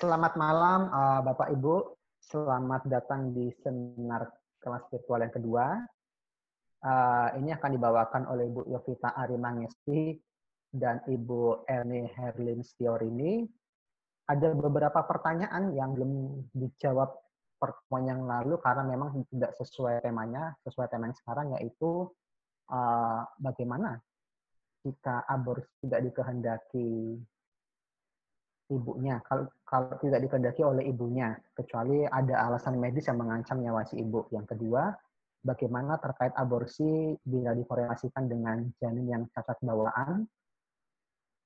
Selamat malam uh, Bapak Ibu. Selamat datang di seminar kelas virtual yang kedua. Uh, ini akan dibawakan oleh Ibu Yovita Arimangesti dan Ibu Ernie Herlin Stiorini. Ada beberapa pertanyaan yang belum dijawab pertemuan yang lalu karena memang tidak sesuai temanya, sesuai tema yang sekarang yaitu uh, bagaimana jika aborsi tidak dikehendaki ibunya kalau kalau tidak dikehendaki oleh ibunya kecuali ada alasan medis yang mengancam nyawa si ibu. Yang kedua, bagaimana terkait aborsi bila dikorelasikan dengan janin yang cacat bawaan.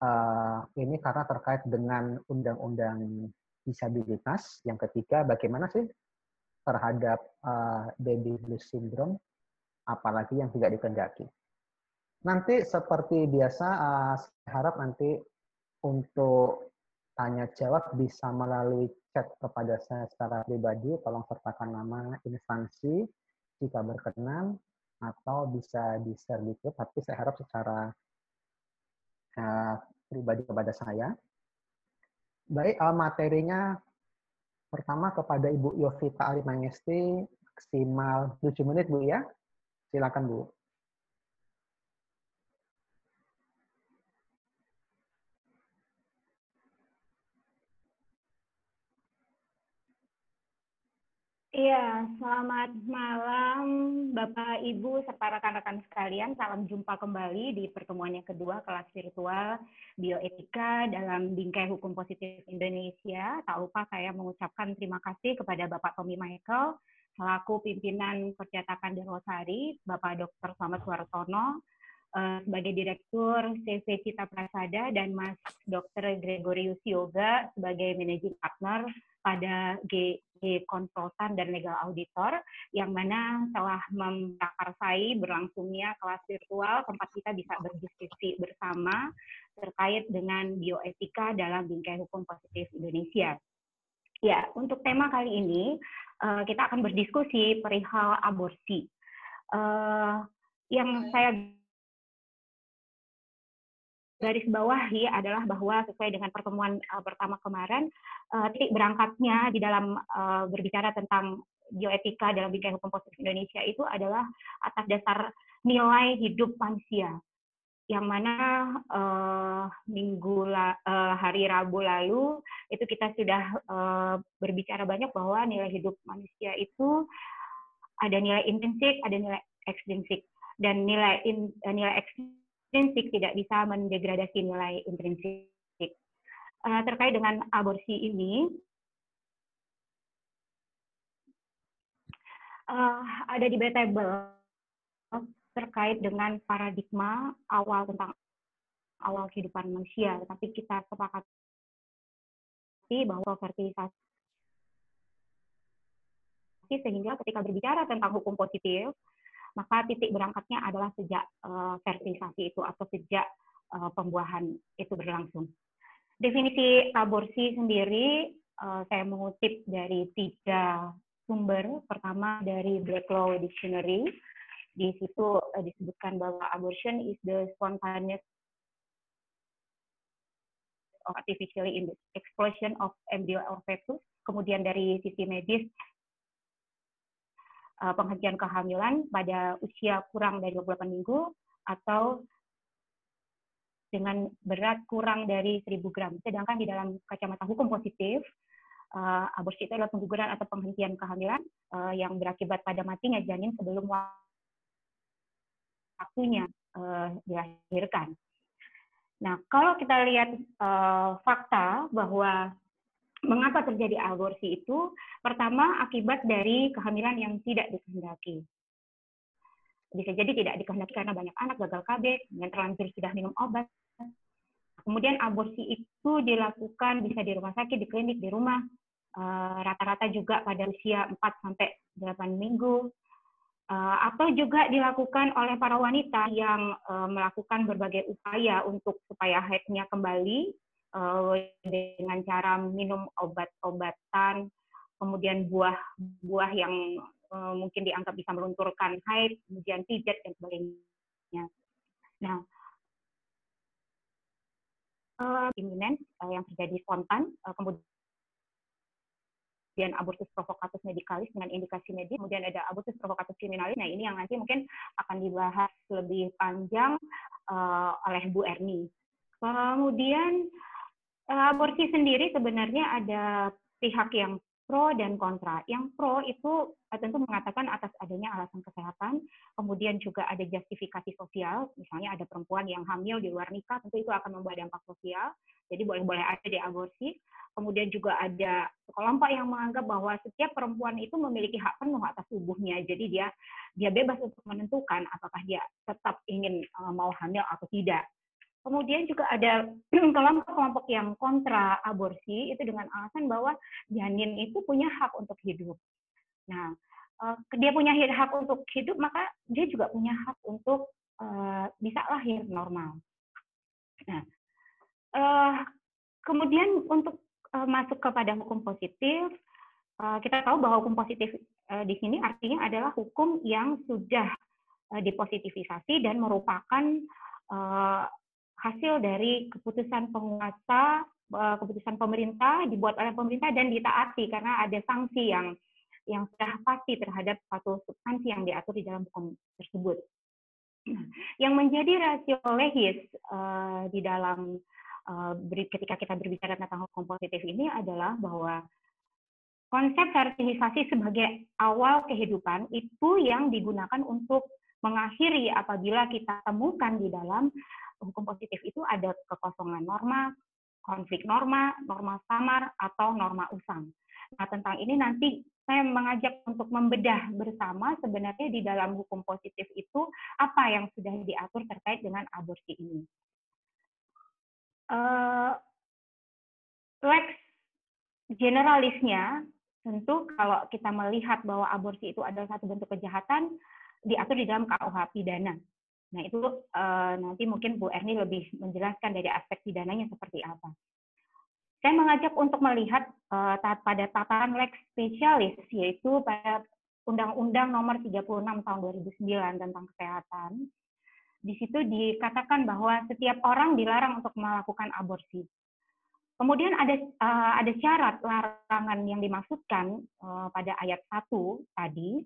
Uh, ini karena terkait dengan undang-undang disabilitas. Yang ketiga, bagaimana sih terhadap uh, baby blues syndrome, apalagi yang tidak dikehendaki. Nanti seperti biasa, uh, saya harap nanti untuk tanya jawab bisa melalui chat kepada saya secara pribadi, tolong sertakan nama instansi jika berkenan, atau bisa di grup, tapi saya harap secara uh, pribadi kepada saya. Baik, uh, materinya pertama kepada Ibu Yovita Arimangesti, maksimal 7 menit Bu ya. Silakan Bu. Iya, selamat malam Bapak Ibu serta rekan-rekan sekalian. Salam jumpa kembali di pertemuan yang kedua kelas virtual bioetika dalam bingkai hukum positif Indonesia. Tak lupa saya mengucapkan terima kasih kepada Bapak Tommy Michael selaku pimpinan percetakan Darwosari, Bapak Dr. Selamat Suartono eh, sebagai Direktur CV Cita Prasada dan Mas Dr. Gregorius Yoga sebagai Managing Partner pada G konsultan dan legal auditor yang mana telah memprakarsai berlangsungnya kelas virtual tempat kita bisa berdiskusi bersama terkait dengan bioetika dalam bingkai hukum positif Indonesia. Ya, untuk tema kali ini eh, kita akan berdiskusi perihal aborsi. Eh, yang saya garis bawahi adalah bahwa sesuai dengan pertemuan uh, pertama kemarin, uh, titik berangkatnya di dalam uh, berbicara tentang bioetika dalam bingkai hukum positif Indonesia itu adalah atas dasar nilai hidup manusia. Yang mana uh, minggu la, uh, hari Rabu lalu itu kita sudah uh, berbicara banyak bahwa nilai hidup manusia itu ada nilai intrinsik, ada nilai ekstrinsik. Dan nilai in, nilai ekstrinsik ekstrinsik tidak bisa mendegradasi nilai intrinsik. Uh, terkait dengan aborsi ini, uh, ada debatable terkait dengan paradigma awal tentang awal kehidupan manusia, tapi kita sepakati bahwa fertilisasi sehingga ketika berbicara tentang hukum positif, maka titik berangkatnya adalah sejak uh, fertilisasi itu atau sejak uh, pembuahan itu berlangsung. Definisi aborsi sendiri uh, saya mengutip dari tiga sumber. Pertama dari Black Law Dictionary. Di situ uh, disebutkan bahwa abortion is the spontaneous of artificially induced explosion of embryo or fetus. Kemudian dari sisi medis uh, penghentian kehamilan pada usia kurang dari 28 minggu atau dengan berat kurang dari 1000 gram. Sedangkan di dalam kacamata hukum positif, uh, aborsi itu adalah pengguguran atau penghentian kehamilan uh, yang berakibat pada matinya janin sebelum waktunya uh, dilahirkan. Nah, kalau kita lihat uh, fakta bahwa mengapa terjadi aborsi itu pertama akibat dari kehamilan yang tidak dikehendaki. Bisa jadi tidak dikehendaki karena banyak anak gagal KB, yang terlanjur sudah minum obat. Kemudian aborsi itu dilakukan bisa di rumah sakit, di klinik, di rumah. Eh, rata-rata juga pada usia 4 sampai 8 minggu. Uh, atau juga dilakukan oleh para wanita yang uh, melakukan berbagai upaya untuk supaya haidnya kembali dengan cara minum obat-obatan, kemudian buah-buah yang uh, mungkin dianggap bisa melunturkan haid, kemudian pijat dan sebagainya. Nah, uh, yang terjadi spontan, kemudian abortus provocatus medicalis dengan indikasi medis, kemudian ada abortus provocatus criminalis. Nah, ini yang nanti mungkin akan dibahas lebih panjang oleh Bu Erni. Kemudian aborsi sendiri sebenarnya ada pihak yang pro dan kontra. Yang pro itu eh, tentu mengatakan atas adanya alasan kesehatan, kemudian juga ada justifikasi sosial, misalnya ada perempuan yang hamil di luar nikah, tentu itu akan membawa dampak sosial, jadi boleh-boleh ada di aborsi. Kemudian juga ada kelompok yang menganggap bahwa setiap perempuan itu memiliki hak penuh atas tubuhnya, jadi dia dia bebas untuk menentukan apakah dia tetap ingin eh, mau hamil atau tidak. Kemudian juga ada kelompok-kelompok yang kontra aborsi itu dengan alasan bahwa janin itu punya hak untuk hidup. Nah, eh, dia punya hak untuk hidup, maka dia juga punya hak untuk uh, bisa lahir normal. Nah, uh, kemudian untuk masuk kepada hukum positif, kita tahu bahwa hukum positif di sini artinya adalah hukum yang sudah uh, dipositivisasi dan merupakan hasil dari keputusan penguasa, eh, keputusan pemerintah dibuat oleh pemerintah dan ditaati karena ada sanksi yang yang sudah pasti terhadap satu substansi yang diatur di dalam hukum tersebut. yang menjadi rasio legis uh, di dalam uh, ketika kita berbicara tentang hukum positif ini adalah bahwa konsep sertifikasi sebagai awal kehidupan itu yang digunakan untuk mengakhiri apabila kita temukan di dalam hukum positif itu ada kekosongan norma, konflik norma, norma samar, atau norma usang. Nah, tentang ini nanti saya mengajak untuk membedah bersama sebenarnya di dalam hukum positif itu apa yang sudah diatur terkait dengan aborsi ini. Uh, lex generalisnya tentu kalau kita melihat bahwa aborsi itu adalah satu bentuk kejahatan diatur di dalam KUH pidana. Nah, itu uh, nanti mungkin Bu Erni lebih menjelaskan dari aspek pidananya seperti apa. Saya mengajak untuk melihat uh, pada tataran lex spesialis, yaitu pada Undang-Undang Nomor 36 Tahun 2009 tentang Kesehatan. Di situ dikatakan bahwa setiap orang dilarang untuk melakukan aborsi. Kemudian ada uh, ada syarat larangan yang dimaksudkan uh, pada ayat 1 tadi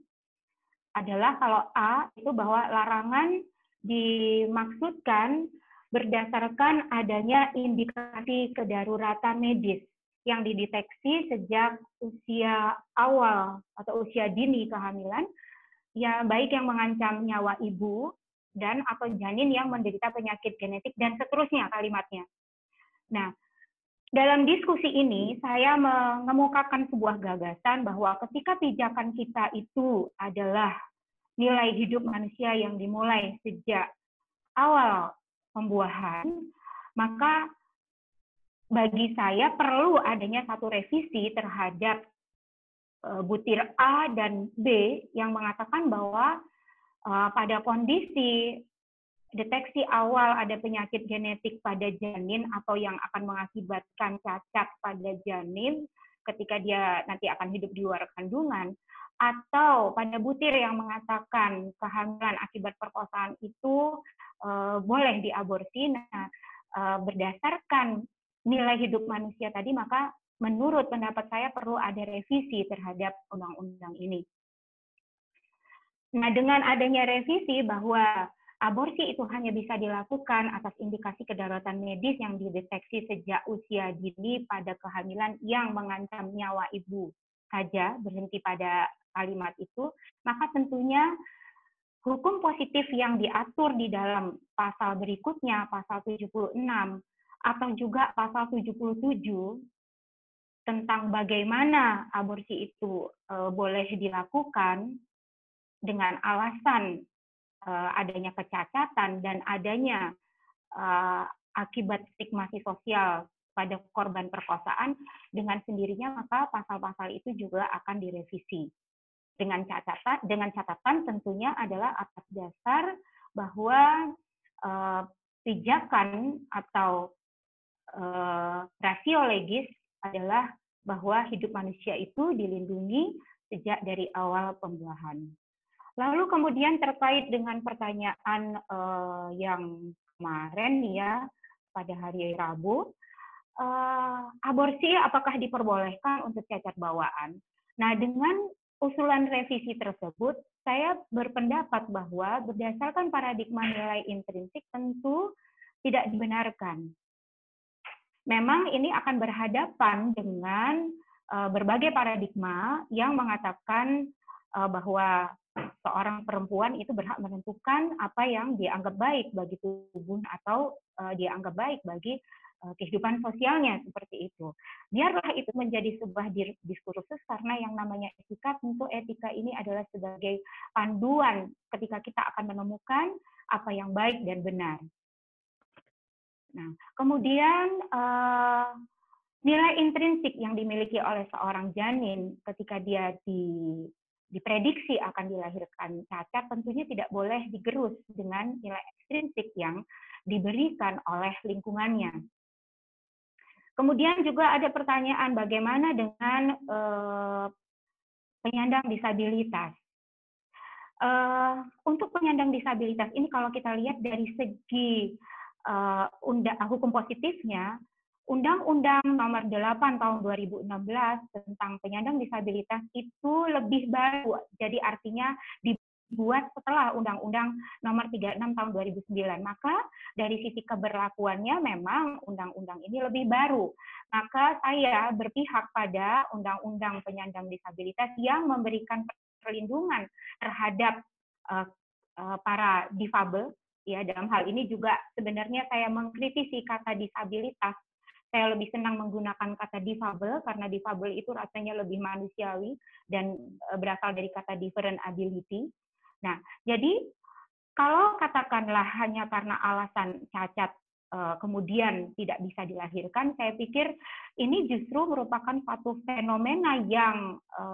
adalah kalau A itu bahwa larangan dimaksudkan berdasarkan adanya indikasi kedaruratan medis yang dideteksi sejak usia awal atau usia dini kehamilan, ya baik yang mengancam nyawa ibu dan atau janin yang menderita penyakit genetik dan seterusnya kalimatnya. Nah, dalam diskusi ini saya mengemukakan sebuah gagasan bahwa ketika pijakan kita itu adalah nilai hidup manusia yang dimulai sejak awal pembuahan, maka bagi saya perlu adanya satu revisi terhadap eh, butir A dan B yang mengatakan bahwa eh, pada kondisi deteksi awal ada penyakit genetik pada janin atau yang akan mengakibatkan cacat pada janin ketika dia nanti akan hidup di luar kandungan, atau pada butir yang mengatakan kehamilan akibat perkosaan itu uh, boleh diaborsi. Nah, uh, berdasarkan nilai hidup manusia tadi, maka menurut pendapat saya perlu ada revisi terhadap undang-undang ini. Nah, dengan adanya revisi bahwa aborsi itu hanya bisa dilakukan atas indikasi kedaruratan medis yang dideteksi sejak usia dini pada kehamilan yang mengancam nyawa ibu saja berhenti pada kalimat itu, maka tentunya hukum positif yang diatur di dalam pasal berikutnya, pasal 76, atau juga pasal 77 tentang bagaimana aborsi itu uh, boleh dilakukan dengan alasan uh, adanya kecacatan dan adanya uh, akibat stigmasi sosial pada korban perkosaan dengan sendirinya maka pasal-pasal itu juga akan direvisi dengan catatan dengan catatan tentunya adalah atas dasar bahwa uh, atau uh, rasio legis adalah bahwa hidup manusia itu dilindungi sejak dari awal pembuahan. Lalu kemudian terkait dengan pertanyaan uh, yang kemarin ya pada hari Rabu, uh, aborsi apakah diperbolehkan untuk cacat bawaan. Nah, dengan usulan revisi tersebut, saya berpendapat bahwa berdasarkan paradigma nilai intrinsik tentu tidak dibenarkan. Memang ini akan berhadapan dengan uh, berbagai paradigma yang mengatakan uh, bahwa seorang perempuan itu berhak menentukan apa yang dianggap baik bagi tubuh atau uh, dianggap baik bagi kehidupan sosialnya seperti itu. Biarlah itu menjadi sebuah diskursus karena yang namanya etika tentu etika ini adalah sebagai panduan ketika kita akan menemukan apa yang baik dan benar. Nah, kemudian uh, nilai intrinsik yang dimiliki oleh seorang janin ketika dia di diprediksi akan dilahirkan cacat tentunya tidak boleh digerus dengan nilai ekstrinsik yang diberikan oleh lingkungannya. Kemudian juga ada pertanyaan bagaimana dengan uh, penyandang disabilitas. Uh, untuk penyandang disabilitas ini kalau kita lihat dari segi uh, undang, hukum positifnya, Undang-Undang Nomor 8 Tahun 2016 tentang penyandang disabilitas itu lebih baru. Jadi artinya dibuat setelah Undang-Undang Nomor 36 Tahun 2009. Maka dari sisi keberlakuannya memang undang-undang ini lebih baru. Maka saya berpihak pada Undang-Undang Penyandang Disabilitas yang memberikan perlindungan terhadap uh, uh, para difabel ya dalam hal ini juga sebenarnya saya mengkritisi kata disabilitas saya lebih senang menggunakan kata difabel karena difabel itu rasanya lebih manusiawi dan e, berasal dari kata different ability. Nah, jadi kalau katakanlah hanya karena alasan cacat e, kemudian tidak bisa dilahirkan, saya pikir ini justru merupakan satu fenomena yang e,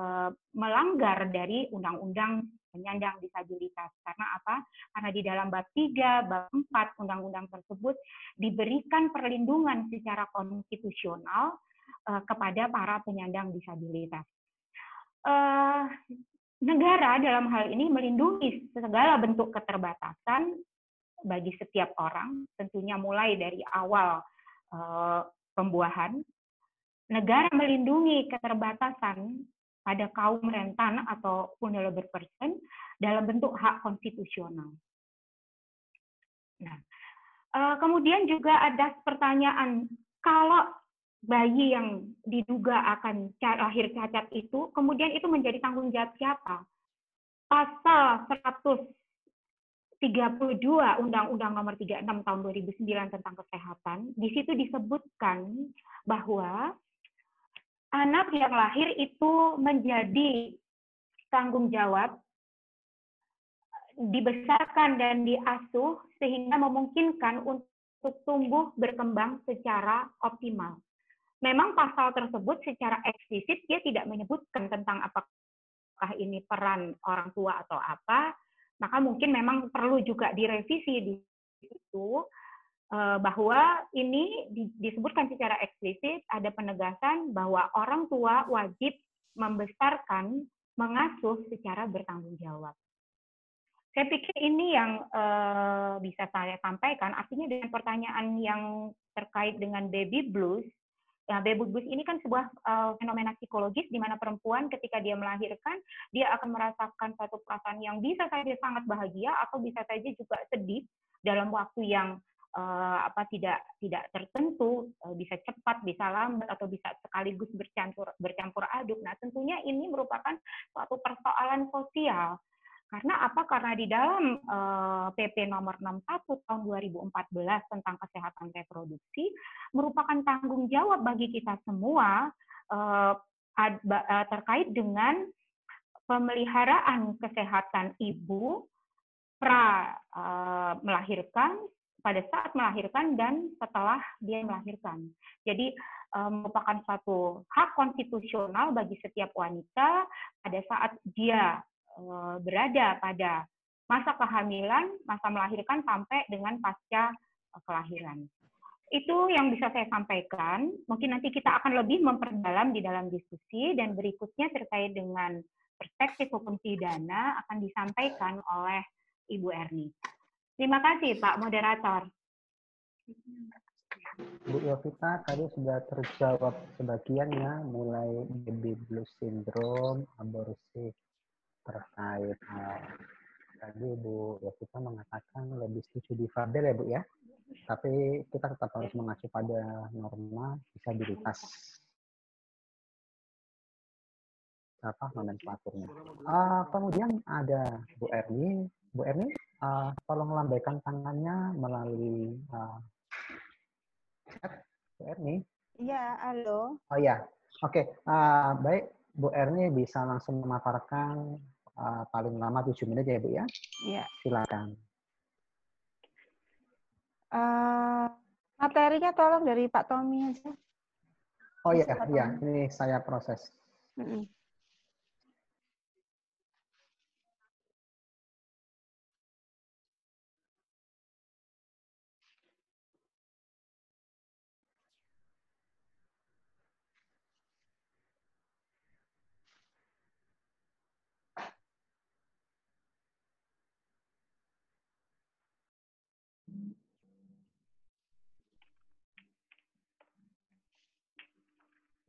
melanggar dari undang-undang penyandang disabilitas. Karena apa? Karena di dalam bab 3, bab 4 undang-undang tersebut diberikan perlindungan secara konstitusional uh, kepada para penyandang disabilitas. Negara dalam hal ini melindungi segala bentuk keterbatasan bagi setiap orang, tentunya mulai dari awal uh, pembuahan. Negara melindungi keterbatasan pada kaum rentan atau vulnerable person dalam bentuk hak konstitusional. Nah, eh, kemudian juga ada pertanyaan kalau bayi yang diduga akan lahir cacat itu, kemudian itu menjadi tanggung jawab siapa? Pasal 132 Undang-Undang Nomor 36 Tahun 2009 tentang Kesehatan, di situ disebutkan bahwa anak yang lahir itu menjadi tanggung jawab dibesarkan dan diasuh sehingga memungkinkan untuk tumbuh berkembang secara optimal. Memang pasal tersebut secara eksplisit dia tidak menyebutkan tentang apakah ini peran orang tua atau apa, maka mungkin memang perlu juga direvisi di situ Eh, bahwa ini disebutkan secara eksplisit ada penegasan bahwa orang tua wajib membesarkan, mengasuh secara bertanggung jawab. Saya pikir ini yang uh, bisa saya sampaikan. Artinya dengan pertanyaan yang terkait dengan baby blues, ya baby blues ini kan sebuah uh, fenomena psikologis di mana perempuan ketika dia melahirkan dia akan merasakan satu perasaan yang bisa saja sangat bahagia atau bisa saja juga sedih dalam waktu yang uh, apa tidak tidak tertentu uh, bisa cepat bisa lambat atau bisa sekaligus bercampur bercampur aduk. Nah tentunya ini merupakan suatu persoalan sosial karena apa? Karena di dalam uh, eh, PP nomor 61 tahun 2014 tentang kesehatan reproduksi merupakan tanggung jawab bagi kita semua ad, uh, terkait dengan pemeliharaan kesehatan ibu pra melahirkan pada saat melahirkan dan setelah dia melahirkan. Jadi merupakan suatu hak konstitusional bagi setiap wanita pada saat dia berada pada masa kehamilan, masa melahirkan sampai dengan pasca kelahiran. Itu yang bisa saya sampaikan. Mungkin nanti kita akan lebih memperdalam di dalam diskusi dan berikutnya terkait dengan perspektif hukum pidana akan disampaikan oleh Ibu Erni. Terima kasih Pak Moderator. Bu Yovita tadi sudah terjawab sebagian ya, mulai baby blues syndrome, aborsi terkait uh, tadi Bu Yovita mengatakan lebih setuju difabel ya Bu ya. Tapi kita tetap harus mengacu pada norma disabilitas. Apa nomenklaturnya. Uh, kemudian ada Bu Erni. Bu Erni, uh, tolong lambaikan tangannya melalui uh, chat. Bu Erni. Iya, halo. Oh ya, oke. Okay. Uh, baik, Bu Erni bisa langsung memaparkan uh, paling lama tujuh menit ya Bu ya. Iya. Silakan. Uh, materinya tolong dari Pak Tommy aja. Oh iya, iya, ini saya proses. Mm -mm.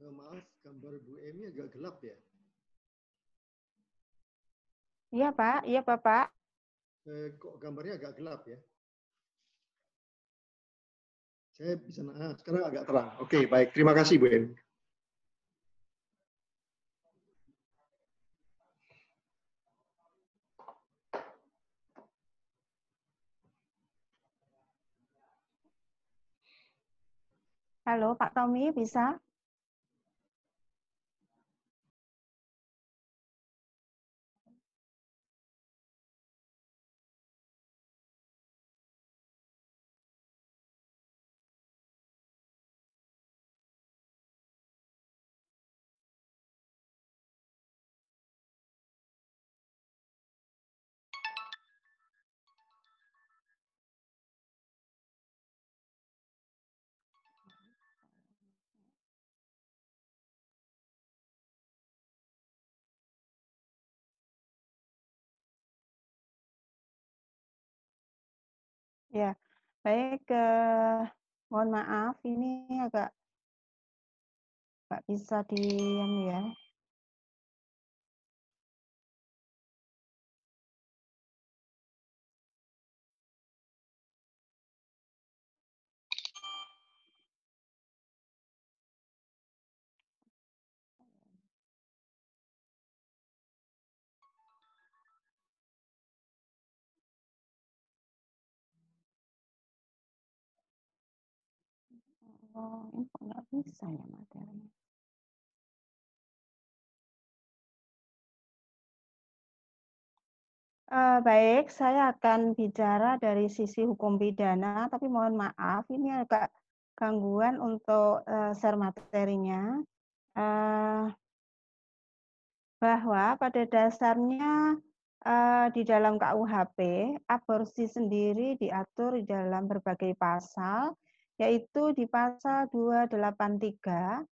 Uh, maaf, gambar Bu Emi agak gelap ya? Iya Pak, iya Bapak. Eh, kok gambarnya agak gelap ya? Saya bisa, nah, sekarang agak terang. Oke, baik. Terima kasih Bu Emi. Halo Pak Tommy, bisa? Ya, baik. Eh, mohon maaf, ini agak nggak bisa diam ya. Oh, ini kok nggak bisa ya materinya. Uh, baik, saya akan bicara dari sisi hukum pidana, tapi mohon maaf, ini agak gangguan untuk uh, share materinya. Uh, bahwa pada dasarnya uh, di dalam KUHP, aborsi sendiri diatur di dalam berbagai pasal, yaitu di pasal 283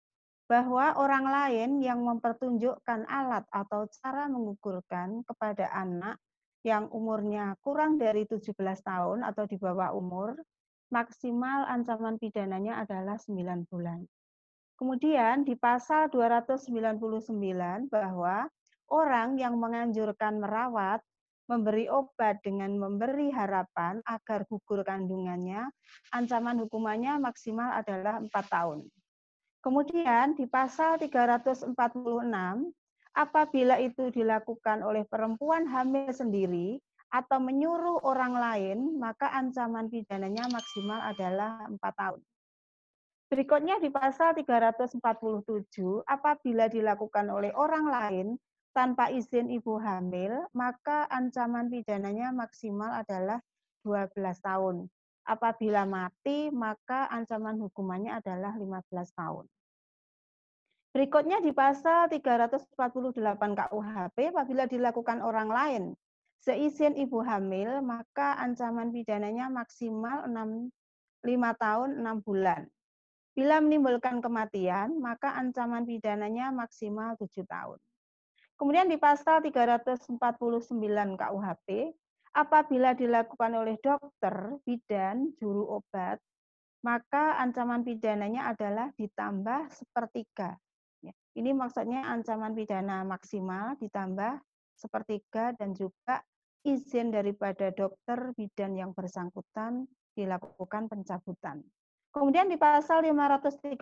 bahwa orang lain yang mempertunjukkan alat atau cara mengukurkan kepada anak yang umurnya kurang dari 17 tahun atau di bawah umur, maksimal ancaman pidananya adalah 9 bulan. Kemudian di pasal 299 bahwa orang yang menganjurkan merawat, memberi obat dengan memberi harapan agar gugur kandungannya, ancaman hukumannya maksimal adalah 4 tahun. Kemudian di pasal 346 apabila itu dilakukan oleh perempuan hamil sendiri atau menyuruh orang lain, maka ancaman pidananya maksimal adalah 4 tahun. Berikutnya di pasal 347, apabila dilakukan oleh orang lain tanpa izin ibu hamil, maka ancaman pidananya maksimal adalah 12 tahun. Apabila mati, maka ancaman hukumannya adalah 15 tahun. Berikutnya di pasal 348 KUHP, apabila dilakukan orang lain seizin ibu hamil, maka ancaman pidananya maksimal 6, 5 tahun 6 bulan. Bila menimbulkan kematian, maka ancaman pidananya maksimal 7 tahun. Kemudian di pasal 349 KUHP, apabila dilakukan oleh dokter, bidan, juru obat, maka ancaman pidananya adalah ditambah sepertiga. Ya, ini maksudnya ancaman pidana maksimal ditambah sepertiga dan juga izin daripada dokter bidan yang bersangkutan dilakukan pencabutan. Kemudian di pasal 535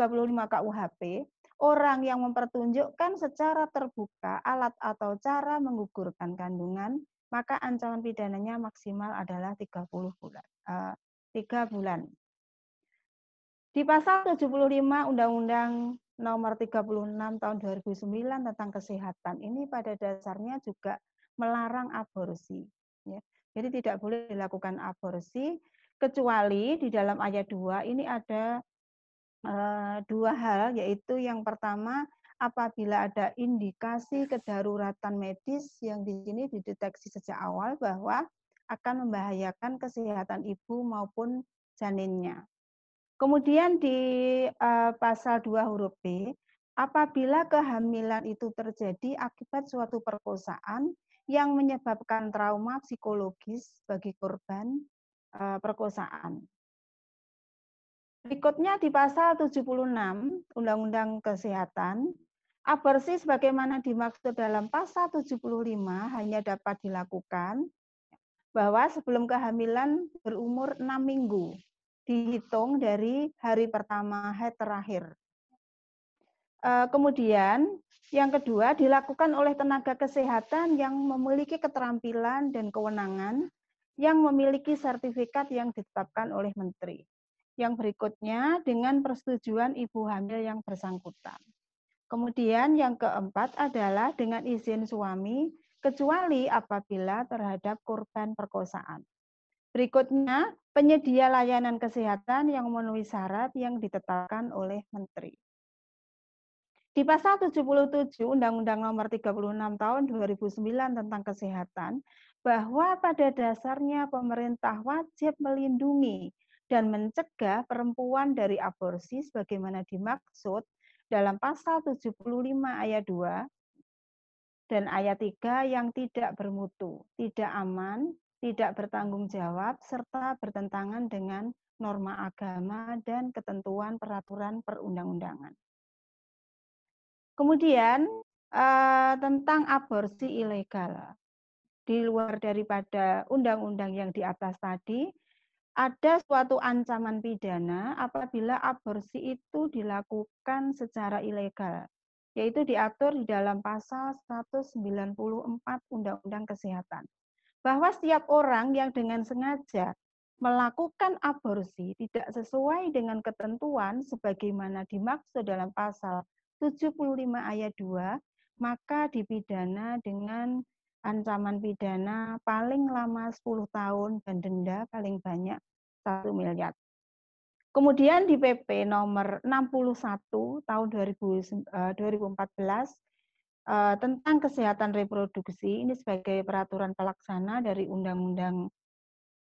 KUHP, orang yang mempertunjukkan secara terbuka alat atau cara menggugurkan kandungan, maka ancaman pidananya maksimal adalah 30 bulan. Uh, 3 bulan. Di pasal 75 Undang-Undang nomor 36 tahun 2009 tentang kesehatan ini pada dasarnya juga melarang aborsi. Ya. Jadi tidak boleh dilakukan aborsi kecuali di dalam ayat 2 ini ada dua hal yaitu yang pertama apabila ada indikasi kedaruratan medis yang di sini dideteksi sejak awal bahwa akan membahayakan kesehatan ibu maupun janinnya. Kemudian di uh, pasal 2 huruf B, apabila kehamilan itu terjadi akibat suatu perkosaan yang menyebabkan trauma psikologis bagi korban uh, perkosaan. Berikutnya di pasal 76 Undang-Undang Kesehatan, aborsi sebagaimana dimaksud dalam pasal 75 hanya dapat dilakukan bahwa sebelum kehamilan berumur 6 minggu dihitung dari hari pertama haid terakhir. Eh, kemudian yang kedua dilakukan oleh tenaga kesehatan yang memiliki keterampilan dan kewenangan yang memiliki sertifikat yang ditetapkan oleh menteri. Yang berikutnya dengan persetujuan ibu hamil yang bersangkutan. Kemudian yang keempat adalah dengan izin suami kecuali apabila terhadap korban perkosaan. Berikutnya, penyedia layanan kesehatan yang memenuhi syarat yang ditetapkan oleh Menteri. Di pasal 77 Undang-Undang Nomor 36 Tahun 2009 tentang Kesehatan, bahwa pada dasarnya pemerintah wajib melindungi dan mencegah perempuan dari aborsi sebagaimana dimaksud dalam pasal 75 ayat 2 dan ayat 3 yang tidak bermutu, tidak aman, tidak bertanggung jawab, serta bertentangan dengan norma agama dan ketentuan peraturan perundang-undangan. Kemudian eh, tentang aborsi ilegal. Di luar daripada undang-undang yang di atas tadi, ada suatu ancaman pidana apabila aborsi itu dilakukan secara ilegal, yaitu diatur di dalam pasal 194 Undang-Undang Kesehatan bahwa setiap orang yang dengan sengaja melakukan aborsi tidak sesuai dengan ketentuan sebagaimana dimaksud dalam pasal 75 ayat 2, maka dipidana dengan ancaman pidana paling lama 10 tahun dan denda paling banyak 1 miliar. Kemudian di PP nomor 61 tahun 2014 uh, tentang kesehatan reproduksi ini sebagai peraturan pelaksana dari Undang-Undang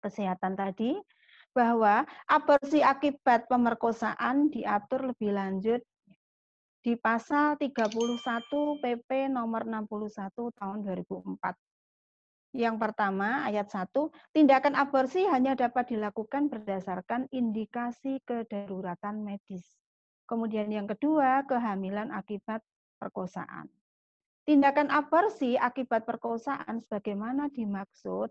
Kesehatan tadi bahwa aborsi akibat pemerkosaan diatur lebih lanjut di pasal 31 PP nomor 61 tahun 2004. Yang pertama, ayat 1, tindakan aborsi hanya dapat dilakukan berdasarkan indikasi kedaruratan medis. Kemudian yang kedua, kehamilan akibat perkosaan. Tindakan aborsi akibat perkosaan sebagaimana dimaksud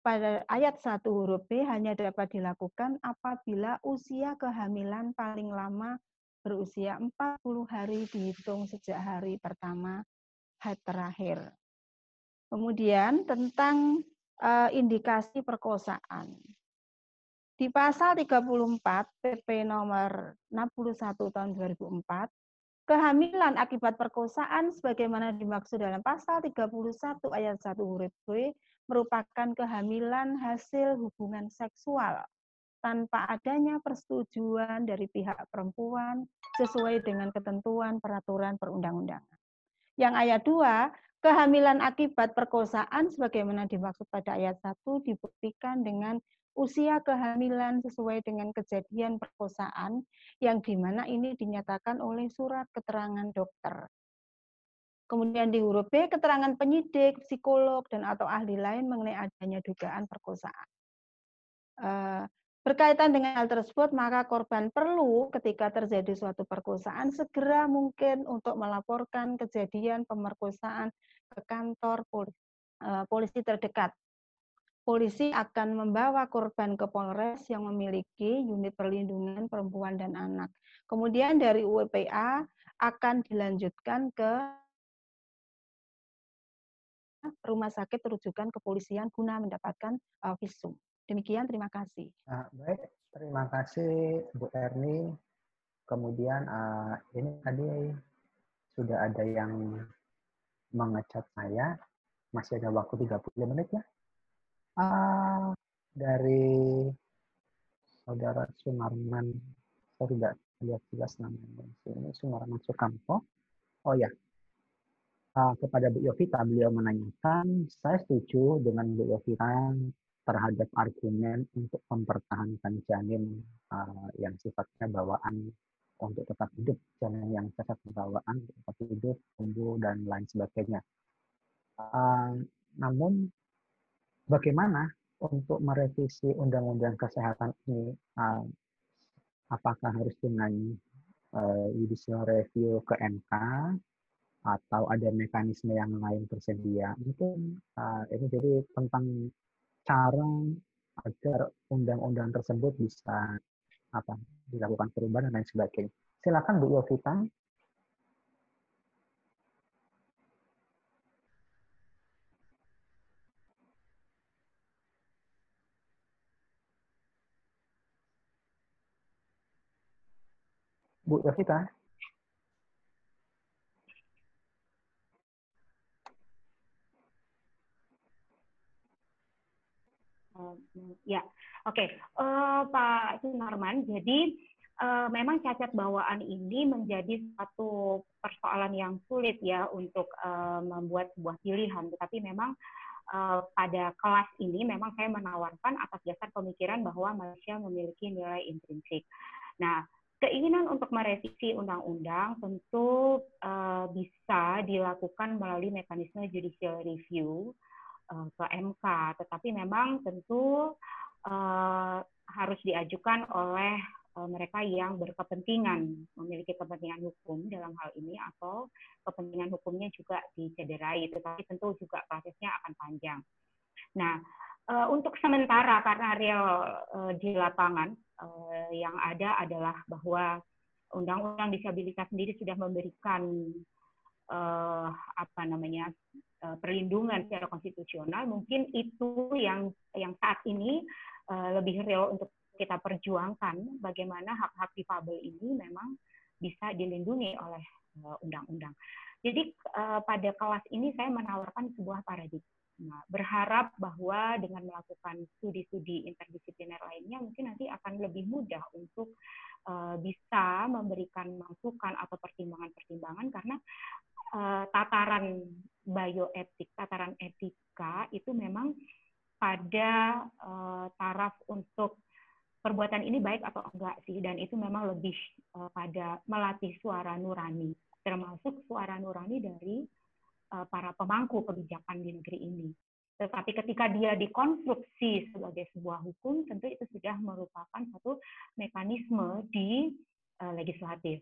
pada ayat 1 huruf B hanya dapat dilakukan apabila usia kehamilan paling lama berusia 40 hari dihitung sejak hari pertama haid terakhir. Kemudian tentang uh, indikasi perkosaan. Di pasal 34 PP nomor 61 tahun 2004 Kehamilan akibat perkosaan sebagaimana dimaksud dalam pasal 31 ayat 1 huruf B merupakan kehamilan hasil hubungan seksual tanpa adanya persetujuan dari pihak perempuan sesuai dengan ketentuan peraturan perundang-undangan. Yang ayat 2, kehamilan akibat perkosaan sebagaimana dimaksud pada ayat 1 dibuktikan dengan usia kehamilan sesuai dengan kejadian perkosaan yang di mana ini dinyatakan oleh surat keterangan dokter. Kemudian di huruf B, keterangan penyidik, psikolog, dan atau ahli lain mengenai adanya dugaan perkosaan. Eh, Berkaitan dengan hal tersebut, maka korban perlu ketika terjadi suatu perkosaan segera mungkin untuk melaporkan kejadian pemerkosaan ke kantor eh, polisi terdekat polisi akan membawa korban ke Polres yang memiliki unit perlindungan perempuan dan anak. Kemudian dari UPA akan dilanjutkan ke rumah sakit rujukan kepolisian guna mendapatkan uh, visum. Demikian, terima kasih. Nah, baik, terima kasih Bu Erni. Kemudian uh, ini tadi sudah ada yang mengecat saya. Masih ada waktu 30 menit ya. Uh, dari saudara Sumarman, saya tidak lihat jelas namanya. Ini Sumarman Sukamto. Oh ya, uh, kepada Bu Yovita, beliau menanyakan, saya setuju dengan Bu Yovita terhadap argumen untuk mempertahankan janin uh, yang sifatnya bawaan untuk tetap hidup, janin yang cacat bawaan untuk tetap hidup, tumbuh, dan lain sebagainya. Uh, namun bagaimana untuk merevisi undang-undang kesehatan ini? Uh, apakah harus dengan uh, judicial review ke MK atau ada mekanisme yang lain tersedia? Mungkin uh, ini jadi tentang cara agar undang-undang tersebut bisa apa dilakukan perubahan dan lain sebagainya silakan Bu Yovita Bu Yovita. Ya, oke, okay. uh, eh, Pak Sunarman. Jadi uh, memang cacat bawaan ini menjadi satu persoalan yang sulit ya untuk uh, membuat sebuah pilihan. Tetapi memang uh, pada kelas ini memang saya menawarkan atas dasar pemikiran bahwa manusia memiliki nilai intrinsik. Nah, keinginan untuk merevisi undang-undang tentu uh, bisa dilakukan melalui mekanisme judicial review uh, ke MK, tetapi memang tentu uh, harus diajukan oleh uh, mereka yang berkepentingan memiliki kepentingan hukum dalam hal ini atau kepentingan hukumnya juga dicederai, tetapi tentu juga prosesnya akan panjang. Nah, untuk sementara karena real di lapangan yang ada adalah bahwa undang-undang disabilitas sendiri sudah memberikan apa namanya perlindungan secara konstitusional mungkin itu yang yang saat ini uh, lebih real untuk kita perjuangkan bagaimana hak-hak difabel ini memang bisa dilindungi oleh undang-undang. Jadi pada kelas ini saya menawarkan sebuah paradigma Nah, berharap bahwa dengan melakukan studi-studi interdisipliner lainnya mungkin nanti akan lebih mudah untuk uh, bisa memberikan masukan atau pertimbangan-pertimbangan karena uh, tataran bioetik, tataran etika itu memang pada uh, taraf untuk perbuatan ini baik atau enggak sih? Dan itu memang lebih uh, pada melatih suara nurani termasuk suara nurani dari para pemangku kebijakan di negeri ini. Tetapi ketika dia dikonstruksi sebagai sebuah hukum, tentu itu sudah merupakan satu mekanisme di uh, legislatif.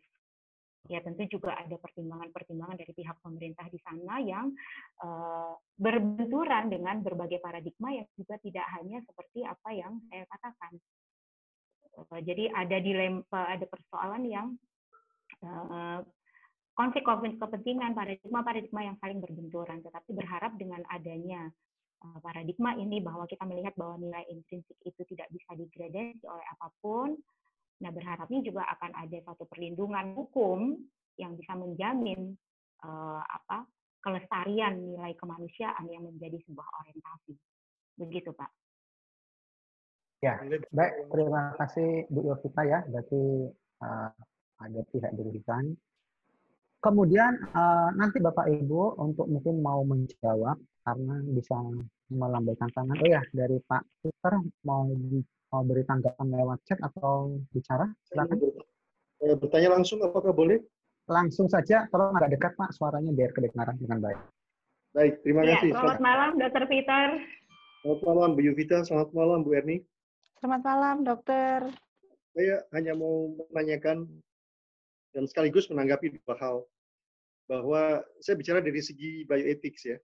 Ya tentu juga ada pertimbangan-pertimbangan dari pihak pemerintah di sana yang uh, berbenturan dengan berbagai paradigma yang juga tidak hanya seperti apa yang saya katakan. Uh, jadi ada dilema, ada persoalan yang uh, konflik-konflik kepentingan, paradigma-paradigma yang saling berbenturan. Tetapi berharap dengan adanya eh, paradigma ini bahwa kita melihat bahwa nilai intrinsik itu tidak bisa digradasi oleh apa pun. Nah, berharapnya juga akan ada satu perlindungan hukum yang bisa menjamin uh, apa kelestarian nilai kemanusiaan yang menjadi sebuah orientasi. Begitu, Pak. Ya, baik. Terima kasih Bu Yovita ya. Berarti uh, ada pihak dirugikan Kemudian uh, nanti Bapak Ibu untuk mungkin mau menjawab karena bisa melambaikan tangan. Oh ya, dari Pak Peter mau di, mau beri tanggapan lewat chat atau bicara? Silakan. Eh, bertanya langsung apakah boleh? Langsung saja, kalau agak dekat Pak suaranya biar kedengaran dengan baik. Baik, terima ya, kasih. Selamat malam Dr. Peter. Selamat malam Bu Yuvita, selamat malam Bu Erni. Selamat malam, dokter. Saya hanya mau menanyakan dan sekaligus menanggapi dua hal. Bahwa saya bicara dari segi bioethics ya,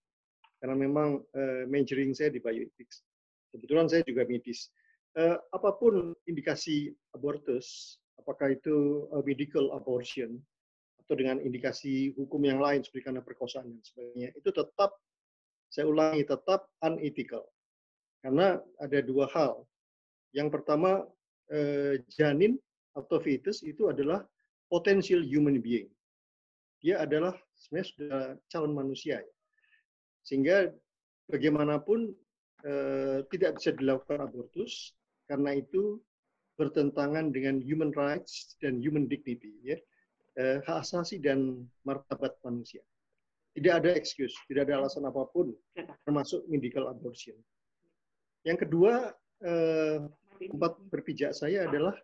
karena memang uh, majoring saya di bioethics. Kebetulan saya juga medis. Uh, apa pun indikasi abortus, apakah itu uh, medical abortion, atau dengan indikasi hukum yang lain seperti karena perkosaan dan sebagainya, itu tetap, saya ulangi, tetap unethical. Karena ada dua hal. Yang pertama, eh, janin atau fetus itu adalah potential human being. Dia adalah sebenarnya sudah calon manusia. Sehingga bagaimanapun eh, tidak bisa dilakukan abortus karena itu bertentangan dengan human rights dan human dignity. Ya eh, hak asasi dan martabat manusia. Tidak ada excuse, tidak ada alasan apa pun, termasuk medical abortion. Yang kedua, eh, tempat berpijak saya adalah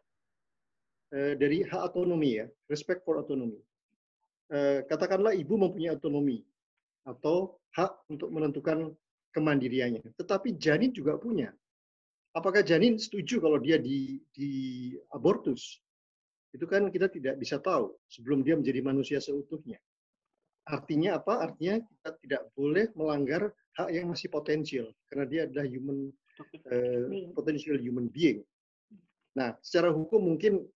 eh, dari hak otonomi ya, respect for autonomy. Eh, katakanlah ibu mempunyai otonomi atau hak untuk menentukan kemandiriannya, tetapi janin juga punya. Apakah janin setuju kalau dia di, di abortus? itu kan kita tidak bisa tahu sebelum dia menjadi manusia seutuhnya. Artinya apa? Artinya kita tidak boleh melanggar hak yang masih potensial karena dia adalah human uh, potential human being. Nah, secara hukum mungkin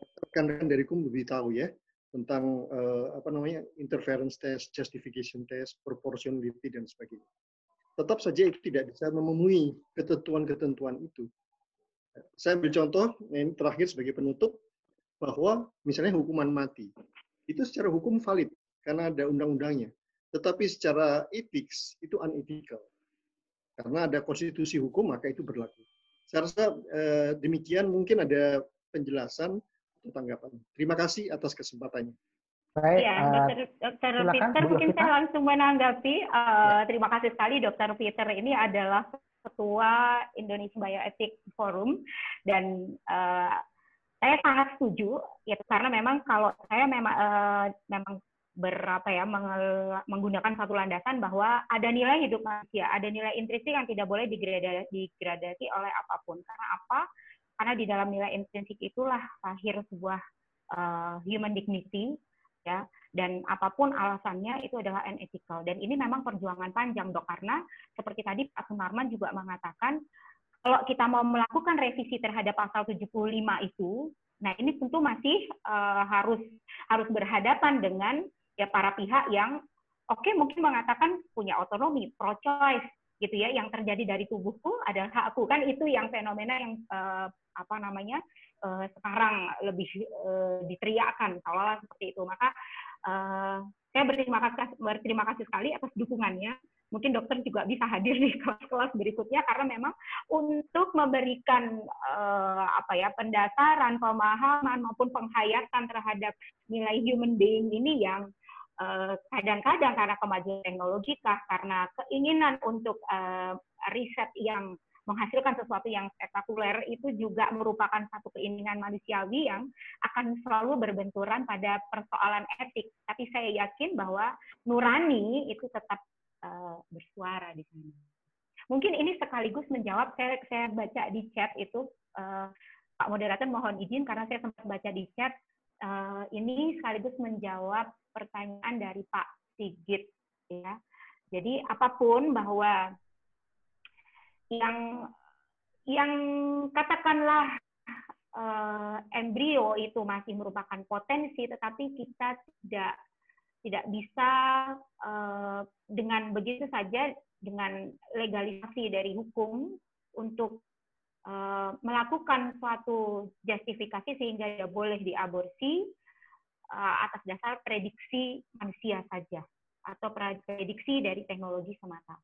rekan-rekan dari hukum lebih tahu ya tentang uh, apa namanya interference test, justification test, proportionality dan sebagainya. Tetap saja itu tidak bisa memenuhi ketentuan-ketentuan itu. Saya ambil contoh, ini terakhir sebagai penutup, bahwa misalnya hukuman mati itu secara hukum valid karena ada undang-undangnya. Tetapi secara etik itu unethical. Karena ada konstitusi hukum maka itu berlaku. Saya rasa eh, demikian mungkin ada penjelasan atau tanggapan. Terima kasih atas kesempatannya. Baik, ya, dokter, dokter Peter, mungkin saya langsung menanggapi. Uh, ya. Terima kasih sekali, dokter Peter. Ini adalah ketua Indonesia Bioethic Forum dan uh, saya sangat setuju ya karena memang kalau saya memang uh, memang berapa ya menggunakan satu landasan bahwa ada nilai hidup manusia, ada nilai intrinsik yang tidak boleh digradasi oleh apa pun. Karena apa? Karena di dalam nilai intrinsik itulah lahir sebuah uh, human dignity ya. Dan apa pun alasannya itu adalah unethical. Dan ini memang perjuangan panjang dok. Karena seperti tadi Pak Sunarman juga mengatakan kalau kita mau melakukan revisi terhadap pasal 75 itu, nah ini tentu masih uh, harus harus berhadapan dengan ya para pihak yang oke okay, mungkin mengatakan punya otonomi, pro choice gitu ya, yang terjadi dari tubuhku adalah hakku kan itu yang fenomena yang uh, apa namanya uh, sekarang lebih uh, diteriakkan seolah-olah seperti itu. Maka uh, saya berterima kasih berterima kasih sekali atas dukungannya mungkin dokter juga bisa hadir di kelas-kelas berikutnya karena memang untuk memberikan uh, apa ya pendasaran pemahaman maupun penghayatan terhadap nilai human being ini yang kadang-kadang uh, karena kemajuan teknologi kah karena keinginan untuk uh, riset yang menghasilkan sesuatu yang spektakuler itu juga merupakan satu keinginan manusiawi yang akan selalu berbenturan pada persoalan etik. Tapi saya yakin bahwa nurani itu tetap uh, bersuara di sana. Mungkin ini sekaligus menjawab saya saya baca di chat itu Pak moderator mohon izin karena saya sempat baca di chat ini sekaligus menjawab pertanyaan dari Pak Sigit ya. Jadi apa pun bahwa yang yang katakanlah uh, embrio itu masih merupakan potensi tetapi kita tidak tidak bisa uh, dengan begitu saja dengan legalisasi dari hukum untuk uh, melakukan suatu justifikasi sehingga dia boleh diaborsi uh, atas dasar prediksi manusia saja atau prediksi dari teknologi semata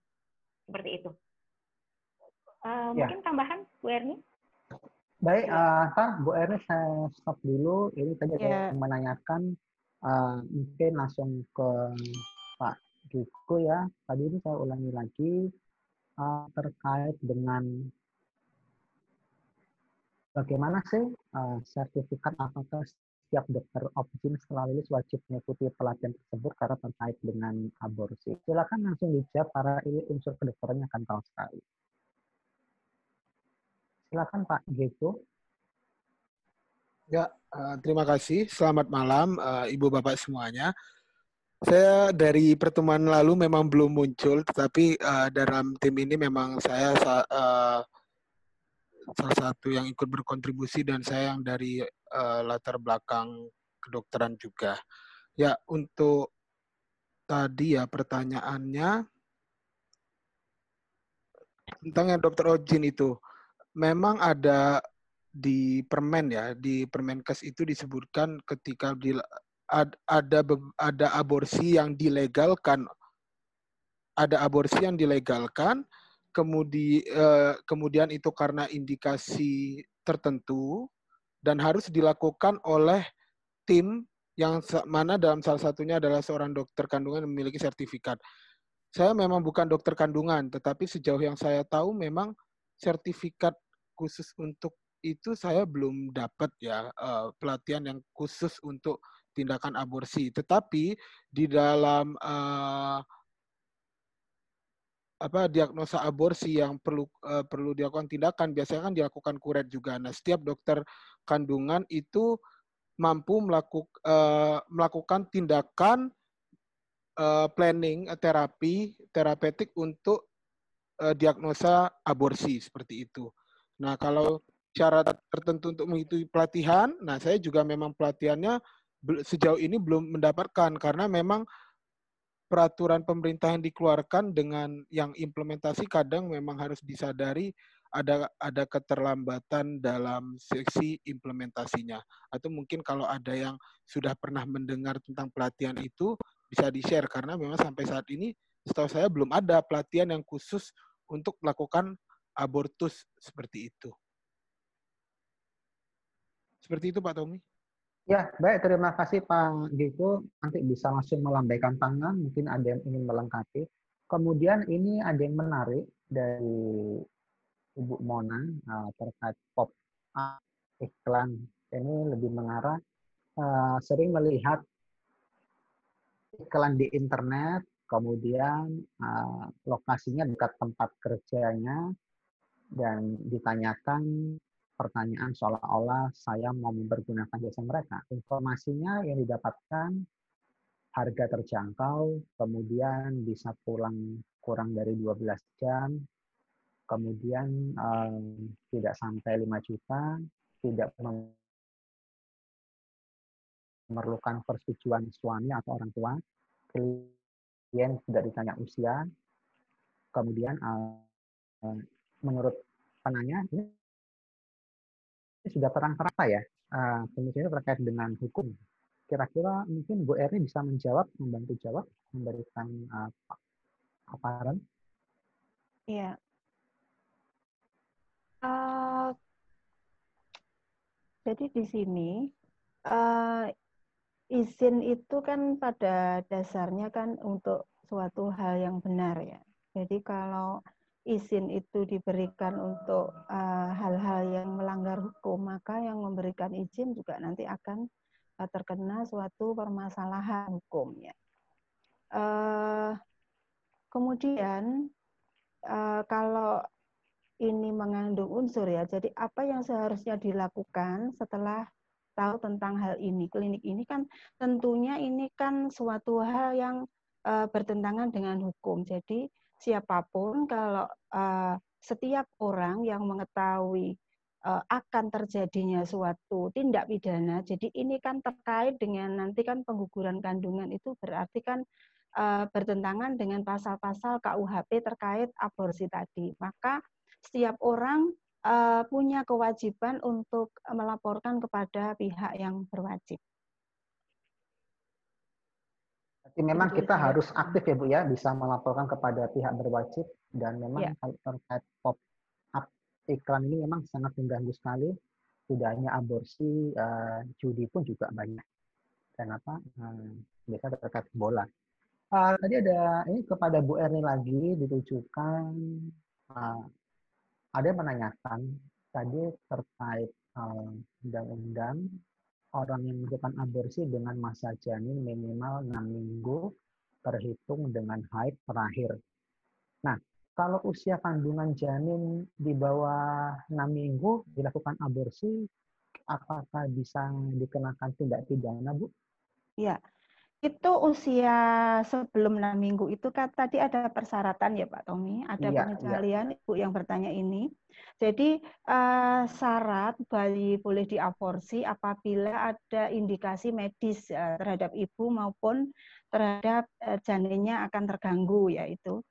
seperti itu. Uh, ya. Mungkin tambahan Bu Erni? Baik, uh, Bu Erni saya stop dulu. Ini tadi yeah. menanyakan uh, mungkin langsung ke Pak Duko ya. Tadi ini saya ulangi lagi uh, terkait dengan bagaimana sih uh, sertifikat apakah setiap dokter opsin setelah lulus wajib mengikuti pelatihan tersebut karena terkait dengan aborsi. Silakan langsung dijawab para ini unsur kedokterannya akan tahu sekali. Silakan Pak Geko. Ya, uh, terima kasih. Selamat malam, uh, Ibu Bapak semuanya. Saya dari pertemuan lalu memang belum muncul, tetapi uh, dalam tim ini memang saya uh, salah satu yang ikut berkontribusi dan saya yang dari uh, latar belakang kedokteran juga. Ya, untuk tadi ya pertanyaannya tentang yang dokter Ojin itu, memang ada di permen ya di Permenkes itu disebutkan ketika di, ad, ada ada aborsi yang dilegalkan ada aborsi yang dilegalkan kemudian eh, kemudian itu karena indikasi tertentu dan harus dilakukan oleh tim yang mana dalam salah satunya adalah seorang dokter kandungan yang memiliki sertifikat. Saya memang bukan dokter kandungan, tetapi sejauh yang saya tahu memang sertifikat khusus untuk itu saya belum dapat ya uh, pelatihan yang khusus untuk tindakan aborsi. Tetapi di dalam uh, apa diagnosa aborsi yang perlu uh, perlu dilakukan tindakan biasanya kan dilakukan kuret juga. Nah, setiap dokter kandungan itu mampu melaku, uh, melakukan tindakan uh, planning terapi terapeutik untuk uh, diagnosa aborsi seperti itu. Nah, kalau syarat tertentu untuk mengikuti pelatihan. Nah, saya juga memang pelatihannya sejauh ini belum mendapatkan karena memang peraturan pemerintah yang dikeluarkan dengan yang implementasi kadang memang harus disadari ada ada keterlambatan dalam seksi implementasinya atau mungkin kalau ada yang sudah pernah mendengar tentang pelatihan itu bisa di-share karena memang sampai saat ini setahu saya belum ada pelatihan yang khusus untuk melakukan abortus seperti itu. Seperti itu Pak Tommy. Ya, baik. Terima kasih Pak Giko. Nanti bisa langsung melambaikan tangan. Mungkin ada yang ingin melengkapi. Kemudian ini ada yang menarik dari Ibu Mona uh, terkait pop iklan. Ini lebih mengarah uh, sering melihat iklan di internet, kemudian uh, lokasinya dekat tempat kerjanya, dan ditanyakan pertanyaan seolah-olah saya mau mempergunakan jasa mereka. Informasinya yang didapatkan harga terjangkau, kemudian bisa pulang kurang dari 12 jam, kemudian um, tidak sampai 5 juta, tidak memerlukan persetujuan suami atau orang tua, klien tidak ditanya usia, kemudian uh, menurut penanya ini sudah terang-terang ya uh, terkait dengan hukum. Kira-kira mungkin Bu Erni bisa menjawab, membantu jawab, memberikan uh, paparan. Iya. Uh, jadi di sini uh, izin itu kan pada dasarnya kan untuk suatu hal yang benar ya. Jadi kalau izin itu diberikan untuk eh, hal-hal uh, yang melanggar hukum, maka yang memberikan izin juga nanti akan uh, terkena suatu permasalahan hukum ya. Uh, kemudian uh, kalau ini mengandung unsur ya, jadi apa yang seharusnya dilakukan setelah tahu tentang hal ini? Klinik ini kan tentunya ini kan suatu hal yang uh, bertentangan dengan hukum. Jadi siapa pun kalau uh, setiap orang yang mengetahui uh, akan terjadinya suatu tindak pidana, jadi ini kan terkait dengan nanti kan pengguguran kandungan itu berarti kan uh, bertentangan dengan pasal-pasal KUHP terkait aborsi tadi. Maka setiap orang uh, punya kewajiban untuk melaporkan kepada pihak yang berwajib. Jadi memang kita harus aktif ya Bu ya, bisa melaporkan kepada pihak berwajib dan memang ya. terkait pop up iklan ini memang sangat mengganggu sekali. Tidak hanya aborsi, uh, judi pun juga banyak. Kenapa? Uh, biasa terkait bola. Uh, tadi ada ini kepada Bu Erni lagi ditujukan uh, ada yang menanyakan tadi terkait undang-undang uh, orang yang melakukan aborsi dengan masa janin minimal 6 minggu terhitung dengan haid terakhir. Nah, kalau usia kandungan janin di bawah 6 minggu dilakukan aborsi, apakah bisa dikenakan tindak pidana, Bu? Iya, itu usia sebelum enam minggu itu kan tadi ada persyaratan ya Pak Tommy, ada Iya, pengecualian Ibu yang bertanya ini. Jadi uh, syarat bayi boleh diaborsi apabila ada indikasi medis uh, terhadap ibu maupun terhadap uh, janinnya akan terganggu yaitu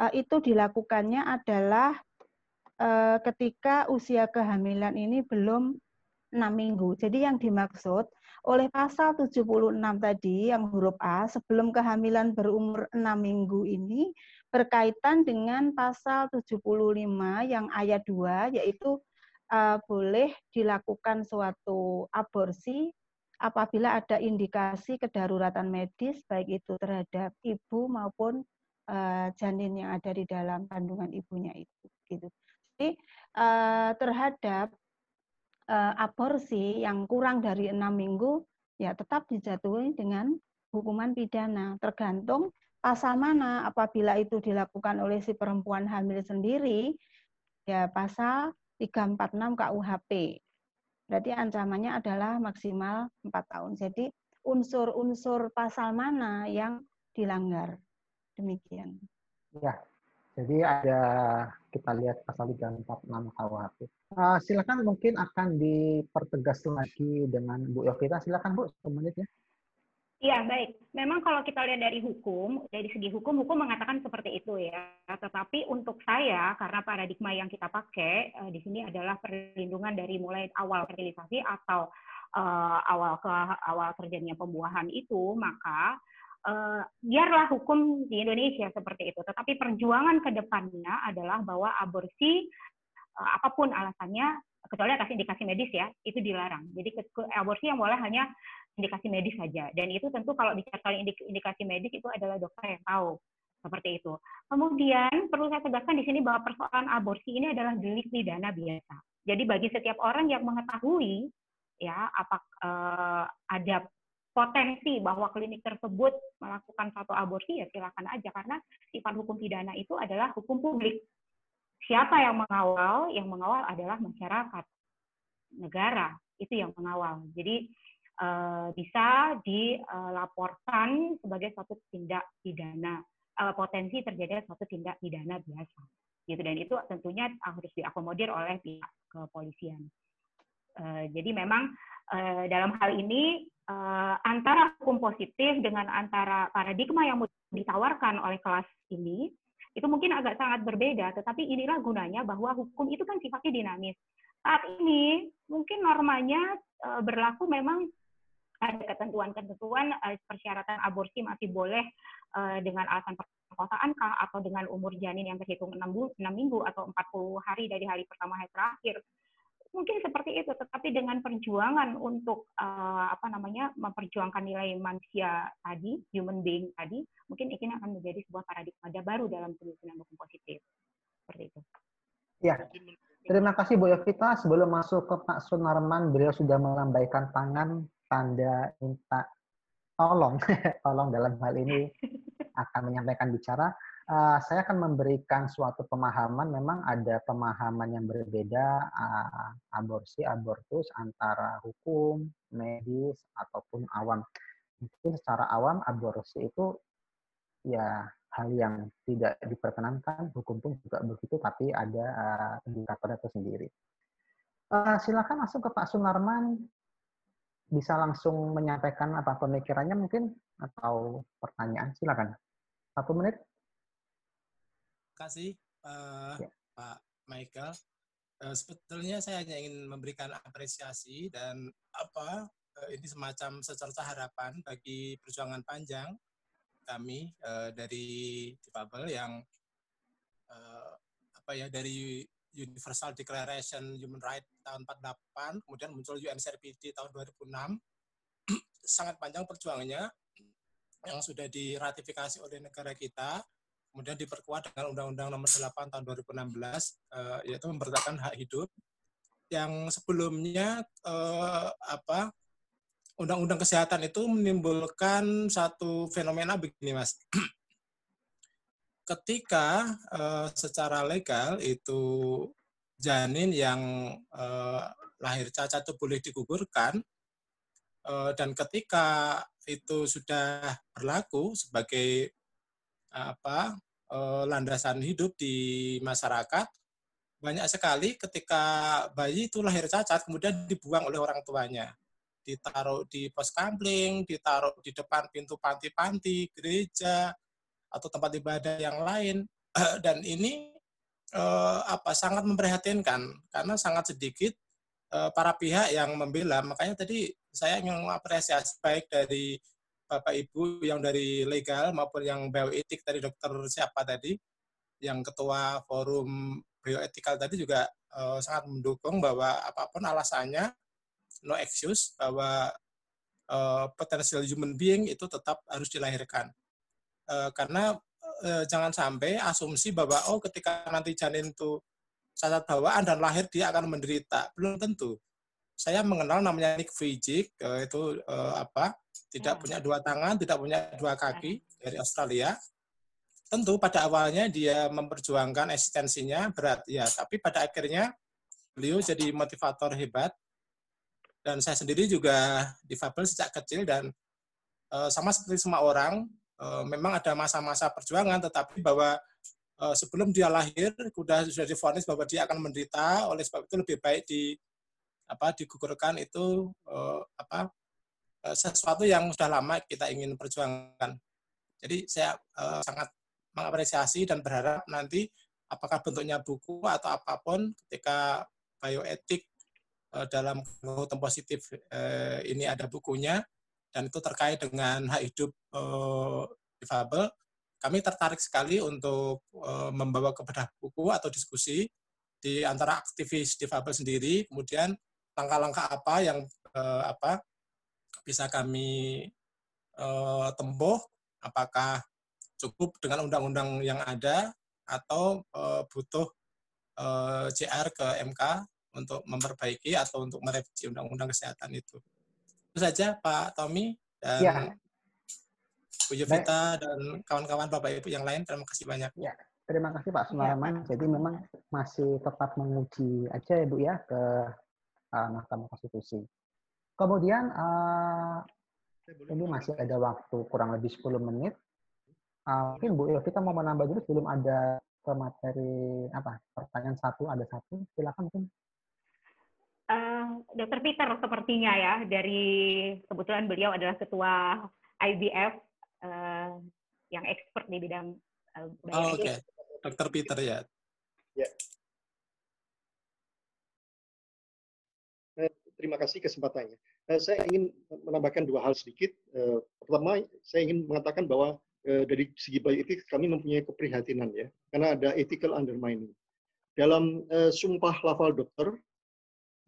uh, itu dilakukannya adalah uh, ketika usia kehamilan ini belum enam minggu. Jadi yang dimaksud oleh pasal 76 tadi yang huruf A sebelum kehamilan berumur 6 minggu ini berkaitan dengan pasal 75 yang ayat 2 yaitu uh, boleh dilakukan suatu aborsi apabila ada indikasi kedaruratan medis baik itu terhadap ibu maupun uh, janin yang ada di dalam kandungan ibunya itu gitu. Jadi uh, terhadap uh, aborsi yang kurang dari enam minggu ya tetap dijatuhi dengan hukuman pidana. Tergantung pasal mana. Apabila itu dilakukan oleh si perempuan hamil sendiri ya pasal 346 KUHP berarti ancamannya adalah maksimal 4 tahun. Jadi unsur-unsur pasal mana yang dilanggar? Demikian. Ya jadi ada kita lihat pasal 346 KUHP. Uh, silakan mungkin akan dipertegas lagi dengan Bu Yovita. Silakan Bu, menit ya. Iya, baik. Memang kalau kita lihat dari hukum, dari segi hukum, hukum mengatakan seperti itu ya. Tetapi untuk saya, karena paradigma yang kita pakai uh, di sini adalah perlindungan dari mulai awal fertilisasi atau uh, awal ke awal terjadinya pembuahan itu, maka uh, biarlah hukum di Indonesia seperti itu. Tetapi perjuangan ke depannya adalah bahwa aborsi uh, apa pun alasannya, kecuali atas indikasi medis ya, itu dilarang. Jadi ke, ke, aborsi yang boleh hanya indikasi medis saja. Dan itu tentu kalau bicara kali indikasi medis itu adalah dokter yang tahu seperti itu. Kemudian perlu saya tegaskan di sini bahwa persoalan aborsi ini adalah delik pidana biasa. Jadi bagi setiap orang yang mengetahui ya apa uh, ada potensi bahwa klinik tersebut melakukan satu aborsi ya silakan aja karena sifat hukum pidana itu adalah hukum publik. Siapa yang mengawal? Yang mengawal adalah masyarakat, negara itu yang mengawal. Jadi uh, bisa dilaporkan sebagai suatu tindak pidana uh, potensi terjadi suatu tindak pidana biasa. Gitu dan itu tentunya harus diakomodir oleh pihak kepolisian. Uh, jadi memang uh, dalam hal ini uh, antara hukum positif dengan antara paradigma yang ditawarkan oleh kelas ini itu mungkin agak sangat berbeda, tetapi inilah gunanya bahwa hukum itu kan sifatnya dinamis. Saat ini mungkin normanya uh, berlaku memang ada ketentuan-ketentuan uh, persyaratan aborsi masih boleh uh, dengan alasan perkosaan kah atau dengan umur janin yang terhitung 6, 6 minggu atau 40 hari dari hari pertama hari terakhir mungkin seperti itu tetapi dengan perjuangan untuk uh, apa namanya memperjuangkan nilai manusia tadi human being tadi mungkin ini akan menjadi sebuah paradigma baru dalam penyusunan hukum positif. Seperti itu. Ya terima kasih Bu Yovita. Sebelum masuk ke Pak Sunarman beliau sudah melambaikan tangan tanda minta tolong. Tolong dalam hal ini akan menyampaikan bicara uh, saya akan memberikan suatu pemahaman. Memang ada pemahaman yang berbeda uh, aborsi, abortus antara hukum, medis ataupun awam. Mungkin secara awam aborsi itu ya hal yang tidak diperkenankan, hukum pun juga begitu, tapi ada uh, itu sendiri. Uh, silakan langsung ke Pak Sunarman, bisa langsung menyampaikan apa pemikirannya mungkin atau pertanyaan, silakan. Satu menit kasih uh, ya. Pak Michael. Uh, sebetulnya saya hanya ingin memberikan apresiasi dan apa uh, ini semacam secerca harapan bagi perjuangan panjang kami uh, dari difabel yang uh, apa ya dari Universal Declaration Human Rights tahun 48, kemudian muncul UNCRPD tahun 2006. Sangat panjang perjuangannya yang sudah diratifikasi oleh negara kita kemudian diperkuat dengan Undang-Undang Nomor 8 Tahun 2016 uh, yaitu mempertahankan hak hidup. Yang sebelumnya uh, apa Undang-Undang Kesehatan itu menimbulkan satu fenomena begini mas. Ketika uh, secara legal itu janin yang uh, lahir cacat itu boleh digugurkan uh, dan ketika itu sudah berlaku sebagai apa uh, landasan hidup di masyarakat banyak sekali ketika bayi itu lahir cacat kemudian dibuang oleh orang tuanya. Ditaruh di pos kampling ditaruh di depan pintu panti-panti gereja atau tempat ibadah yang lain. Dan ini eh, apa sangat memprihatinkan karena sangat sedikit eh, para pihak yang membela. Makanya tadi saya mengapresiasi baik dari Bapak Ibu yang dari legal maupun yang bioetik dari dokter siapa tadi yang ketua forum bioetikal tadi juga eh, sangat mendukung bahwa apa pun alasannya no excuse bahwa eh, potential human being itu tetap harus dilahirkan. Eh, karena uh, jangan sampai asumsi bahwa oh ketika nanti janin itu cacat bawaan dan lahir dia akan menderita. Belum tentu saya mengenal namanya Nick Vujicic uh, itu uh, apa tidak ya. punya dua tangan tidak punya dua kaki ya. dari Australia tentu pada awalnya dia memperjuangkan eksistensinya berat ya tapi pada akhirnya beliau jadi motivator hebat dan saya sendiri juga difabel sejak kecil dan uh, sama seperti semua orang Eh, memang ada masa-masa perjuangan, tetapi bahwa uh, sebelum dia lahir sudah sudah difonis bahwa dia akan menderita, oleh sebab itu lebih baik di apa digugurkan itu uh, apa uh, sesuatu yang sudah lama kita ingin perjuangkan. Jadi saya uh, sangat mengapresiasi dan berharap nanti apakah bentuknya buku atau apa pun ketika bioetik uh, dalam hukum positif uh, ini ada bukunya dan itu terkait dengan hak hidup uh, difabel, kami tertarik sekali untuk uh, membawa ke bedah buku atau diskusi di antara aktivis difabel sendiri, kemudian langkah-langkah apa yang uh, apa bisa kami uh, tempuh, apakah cukup dengan undang-undang yang ada atau uh, butuh uh, CR ke MK untuk memperbaiki atau untuk merevisi undang-undang kesehatan itu. Itu saja Pak Tommy dan ya. Bu Yovita dan kawan-kawan Bapak Ibu yang lain. Terima kasih banyak. Ya, terima kasih Pak Sulaiman. Ya. Jadi memang masih tetap menguji aja ya Bu ya ke uh, Mahkamah Konstitusi. Kemudian uh, ini masih ada waktu kurang lebih 10 menit. Uh, mungkin Bu Yovita mau menambah dulu sebelum ada ke materi apa pertanyaan satu ada satu silakan mungkin Uh, Dokter Peter sepertinya ya dari kebetulan beliau adalah ketua IBF uh, eh, yang expert di bidang uh, Oh, Oke, okay. Dokter Peter ya. Ya. Terima kasih kesempatannya. Saya ingin menambahkan dua hal sedikit. Pertama, saya ingin mengatakan bahwa dari segi bioetik kami mempunyai keprihatinan ya, karena ada ethical undermining. Dalam sumpah lafal dokter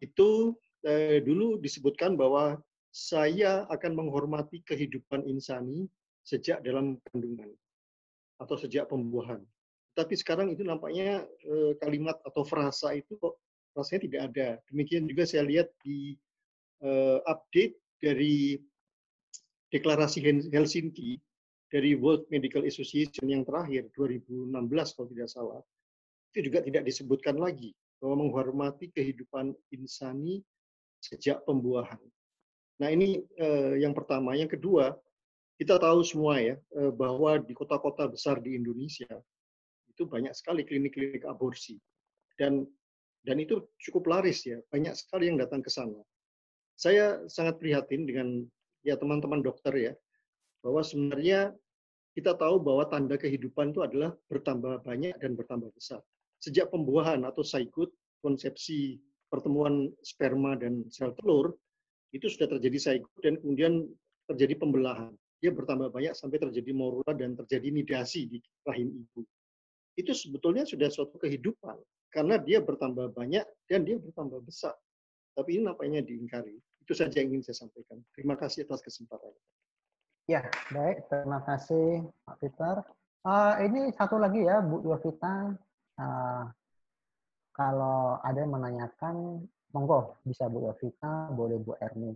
itu eh, dulu disebutkan bahwa saya akan menghormati kehidupan insani sejak dalam kandungan atau sejak pembuahan. Tapi sekarang itu nampaknya eh, kalimat atau frasa itu kok rasanya tidak ada. Demikian juga saya lihat di eh, update dari deklarasi Helsinki dari World Medical Association yang terakhir 2016 kalau tidak salah itu juga tidak disebutkan lagi bahwa menghormati kehidupan insani sejak pembuahan. Nah ini eh, yang pertama. Yang kedua, kita tahu semua ya eh, bahwa di kota-kota besar di Indonesia itu banyak sekali klinik-klinik aborsi dan dan itu cukup laris ya. Banyak sekali yang datang ke sana. Saya sangat prihatin dengan ya teman-teman dokter ya bahwa sebenarnya kita tahu bahwa tanda kehidupan itu adalah bertambah banyak dan bertambah besar sejak pembuahan atau zygote, konsepsi pertemuan sperma dan sel telur, itu sudah terjadi zygote dan kemudian terjadi pembelahan. Dia bertambah banyak sampai terjadi morula dan terjadi nidasi di rahim ibu. Itu sebetulnya sudah suatu kehidupan karena dia bertambah banyak dan dia bertambah besar. Tapi ini nampaknya diingkari. Itu saja yang ingin saya sampaikan. Terima kasih atas kesempatan. Ya, baik. Terima kasih Pak Peter. Uh, ini satu lagi ya, Bu Yovita uh, kalau ada yang menanyakan, monggo bisa Bu Yovita, boleh Bu Erni.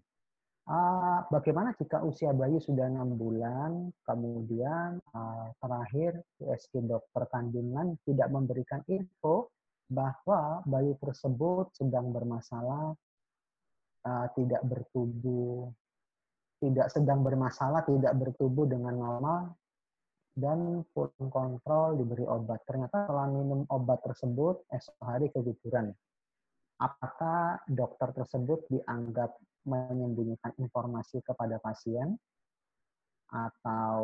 Uh, bagaimana jika usia bayi sudah enam bulan, kemudian uh, terakhir USG dokter kandungan tidak memberikan info bahwa bayi tersebut sedang bermasalah, uh, tidak bertubuh, tidak sedang bermasalah, tidak bertubuh dengan normal, dan full kontrol diberi obat. Ternyata setelah minum obat tersebut, esok hari keguguran. Apakah dokter tersebut dianggap menyembunyikan informasi kepada pasien atau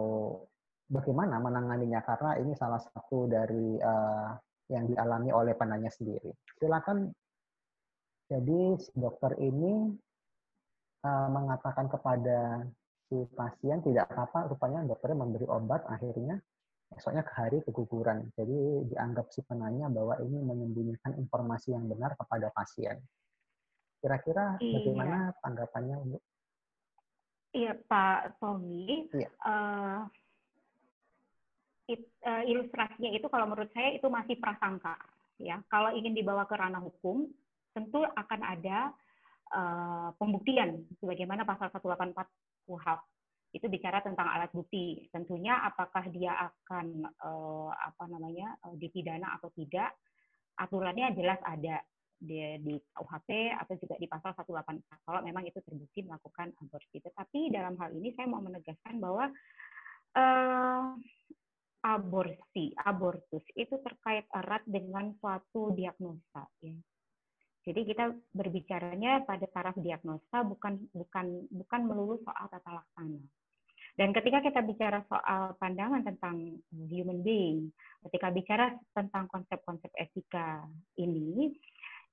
bagaimana menanganinya karena ini salah satu dari uh, yang dialami oleh penanya sendiri. Silakan. Jadi si dokter ini uh, mengatakan kepada si pasien tidak apa rupanya dokternya memberi obat akhirnya esoknya ke hari keguguran. Jadi dianggap si penanya bahwa ini menyembunyikan informasi yang benar kepada pasien. Kira-kira iya. bagaimana tanggapannya, Bu? Iya, Pak Tommy. Iya. Uh, it, uh, ilustrasinya itu kalau menurut saya itu masih prasangka. Ya, kalau ingin dibawa ke ranah hukum, tentu akan ada uh, pembuktian, sebagaimana pasal 184 KUHP itu bicara tentang alat bukti. Tentunya apakah dia akan uh, apa namanya uh, dipidana atau tidak, aturannya jelas ada di, di KUHP atau juga di pasal 184 kalau memang itu terbukti melakukan aborsi. Tetapi dalam hal ini saya mau menegaskan bahwa uh, aborsi, abortus itu terkait erat dengan suatu diagnosa. Ya. Jadi kita berbicaranya pada taraf diagnosa bukan bukan bukan melulu soal tata laksana. Dan ketika kita bicara soal pandangan tentang human being, ketika bicara tentang konsep-konsep etika ini,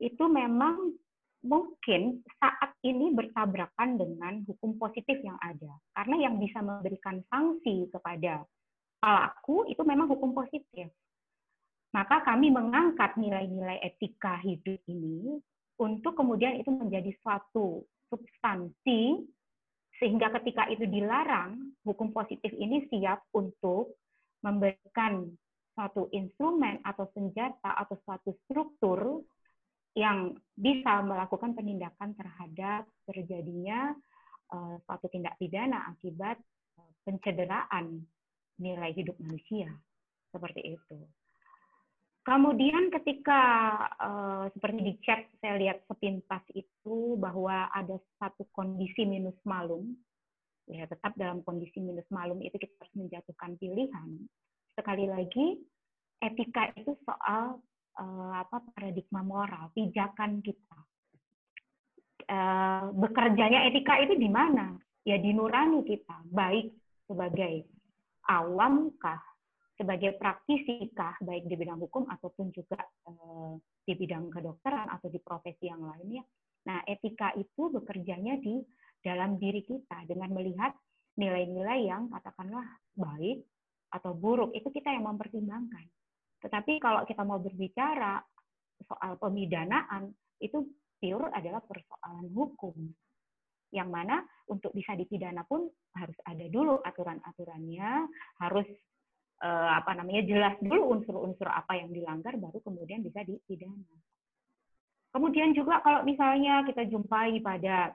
itu memang mungkin saat ini bertabrakan dengan hukum positif yang ada. Karena yang bisa memberikan sanksi kepada pelaku itu memang hukum positif. Maka kami mengangkat nilai-nilai etika hidup ini untuk kemudian itu menjadi suatu substansi sehingga ketika itu dilarang, hukum positif ini siap untuk memberikan suatu instrumen atau senjata atau suatu struktur yang bisa melakukan penindakan terhadap terjadinya uh, suatu tindak pidana akibat uh, pencederaan nilai hidup manusia seperti itu. Kemudian ketika uh, seperti di chat saya lihat sepintas itu bahwa ada satu kondisi minus malum, ya tetap dalam kondisi minus malum itu kita harus menjatuhkan pilihan. Sekali lagi etika itu soal uh, apa paradigma moral, pijakan kita. Uh, bekerjanya etika itu di mana? Ya di nurani kita, baik sebagai awam kah, sebagai praktisi kah, baik di bidang hukum ataupun juga uh, di bidang kedokteran atau di profesi yang lainnya. Nah, etika itu bekerjanya di dalam diri kita dengan melihat nilai-nilai yang katakanlah baik atau buruk itu kita yang mempertimbangkan. Tetapi kalau kita mau berbicara soal pemidanaan, itu pure adalah persoalan hukum. Yang mana untuk bisa dipidana pun harus ada dulu aturan-aturannya, harus eh, apa namanya jelas dulu unsur-unsur apa yang dilanggar, baru kemudian bisa dipidana. Kemudian juga kalau misalnya kita jumpai pada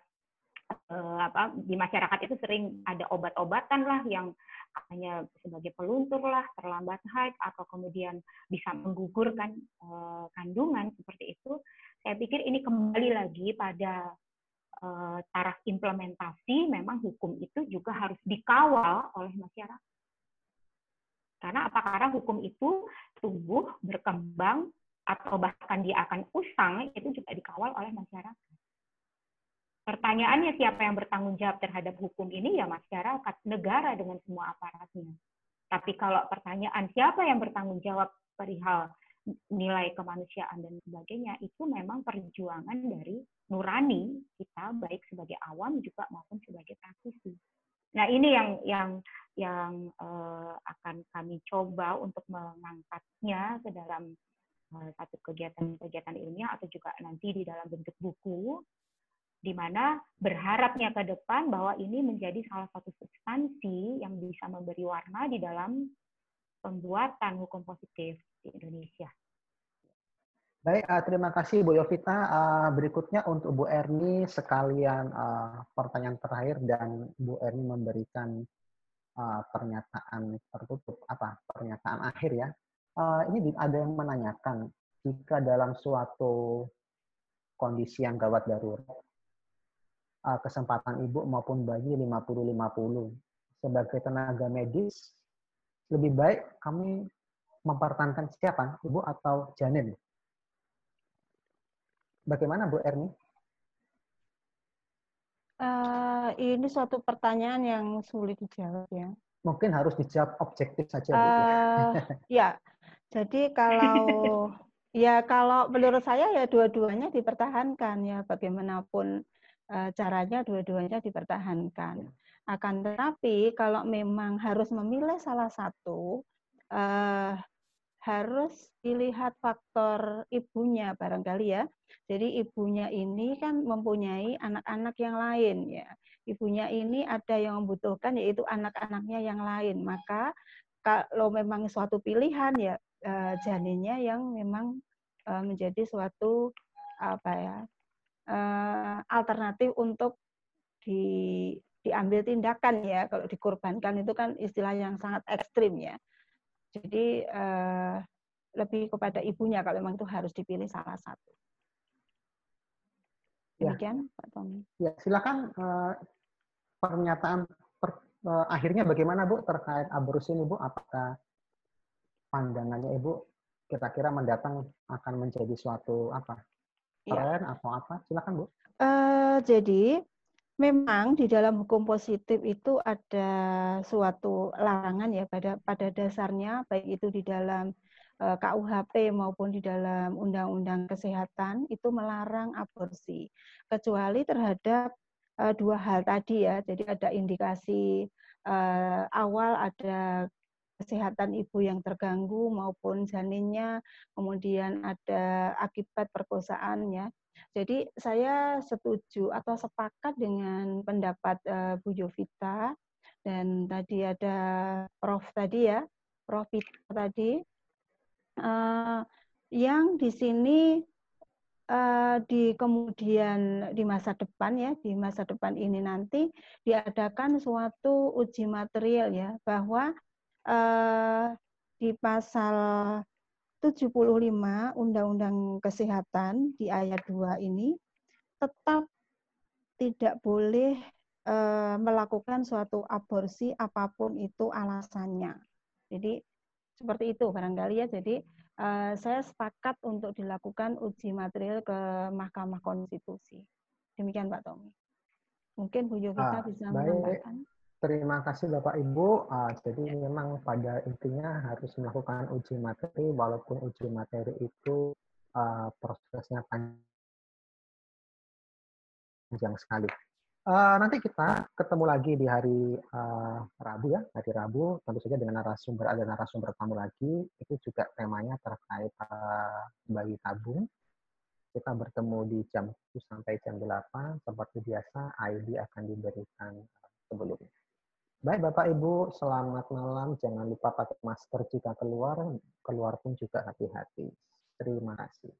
eh, apa di masyarakat itu sering ada obat-obatan lah yang hanya sebagai peluntur lah, terlambat haid atau kemudian bisa menggugurkan uh, kandungan seperti itu, saya pikir ini kembali lagi pada taraf implementasi. Memang hukum itu juga harus dikawal oleh masyarakat. Karena apakah hukum itu tumbuh, berkembang, atau bahkan dia akan usang, itu juga dikawal oleh masyarakat. Pertanyaannya siapa yang bertanggung jawab terhadap hukum ini ya masyarakat, negara dengan semua aparatnya. Tapi kalau pertanyaan siapa yang bertanggung jawab perihal nilai kemanusiaan dan sebagainya, itu memang perjuangan dari nurani kita baik sebagai awam juga maupun sebagai praktisi. Nah ini yang yang yang uh, akan kami coba untuk mengangkatnya ke dalam uh, satu kegiatan-kegiatan ilmiah atau juga nanti di dalam bentuk buku di mana berharapnya ke depan bahwa ini menjadi salah satu substansi yang bisa memberi warna di dalam pembuatan hukum positif di Indonesia. Baik, uh, terima kasih Bu Yovita. Uh, berikutnya untuk Bu Erni sekalian uh, pertanyaan terakhir dan Bu Erni memberikan pernyataan tertutup apa pernyataan akhir ya. Ini ada yang menanyakan jika dalam suatu kondisi yang gawat darurat kesempatan ibu maupun bayi 50-50 sebagai tenaga medis lebih baik kami mempertahankan siapa ibu atau janin Bagaimana Bu Erni? Uh, ini suatu pertanyaan yang sulit dijawab ya. Mungkin harus dijawab objektif saja. Bu. Uh, ya, jadi kalau ya kalau menurut saya ya dua-duanya dipertahankan ya bagaimanapun uh, caranya dua-duanya dipertahankan. Akan tetapi kalau memang harus memilih salah satu, uh, harus dilihat faktor ibunya barangkali ya. Jadi ibunya ini kan mempunyai anak-anak yang lain ya. Ibunya ini ada yang membutuhkan yaitu anak-anaknya yang lain. Maka kalau memang suatu pilihan ya eh, janinnya yang memang eh, menjadi suatu apa ya eh, alternatif untuk di diambil tindakan ya kalau dikorbankan itu kan istilah yang sangat ekstrim ya jadi uh, lebih kepada ibunya kalau memang itu harus dipilih salah satu. Ya. Demikian, ya. Pak Tommy. Ya, silakan uh, pernyataan per, uh, akhirnya bagaimana Bu terkait aborsi ini Bu? Apakah pandangannya Ibu kira-kira mendatang akan menjadi suatu apa? Ya. Tren ya. atau apa? Silakan Bu. Uh, jadi memang di dalam hukum positif itu ada suatu larangan ya pada pada dasarnya baik itu di dalam eh, KUHP maupun di dalam Undang-Undang Kesehatan itu melarang aborsi kecuali terhadap uh, dua hal tadi ya. Jadi ada indikasi uh, awal ada kesehatan ibu yang terganggu maupun janinnya, kemudian ada akibat perkosaan ya. Jadi saya setuju atau sepakat dengan pendapat uh, Bu Jovita. Dan tadi ada Prof tadi ya, Prof tadi. Uh, yang di sini uh, di kemudian di masa depan ya di masa depan ini nanti diadakan suatu uji material ya bahwa uh, di pasal 75 Undang-Undang Kesehatan di ayat 2 ini tetap tidak boleh e, melakukan suatu aborsi apa pun itu alasannya. Jadi seperti itu barangkali ya. Jadi e, saya sepakat untuk dilakukan uji material ke Mahkamah Konstitusi. Demikian Pak Tommy. Mungkin Bu Yovita ah, bisa menambahkan. Terima kasih Bapak Ibu. Uh, jadi memang pada intinya harus melakukan uji materi, walaupun uji materi itu uh, prosesnya panjang sekali. Uh, nanti kita ketemu lagi di hari Rabu ya, hari Rabu tentu saja dengan narasumber ada narasumber tamu lagi. Itu juga temanya terkait uh, bayi tabung. Kita bertemu di jam 7 sampai jam 8 seperti biasa ID akan diberikan sebelumnya. Baik Bapak Ibu, selamat malam. Jangan lupa pakai masker jika keluar. Keluar pun juga hati-hati. Terima kasih.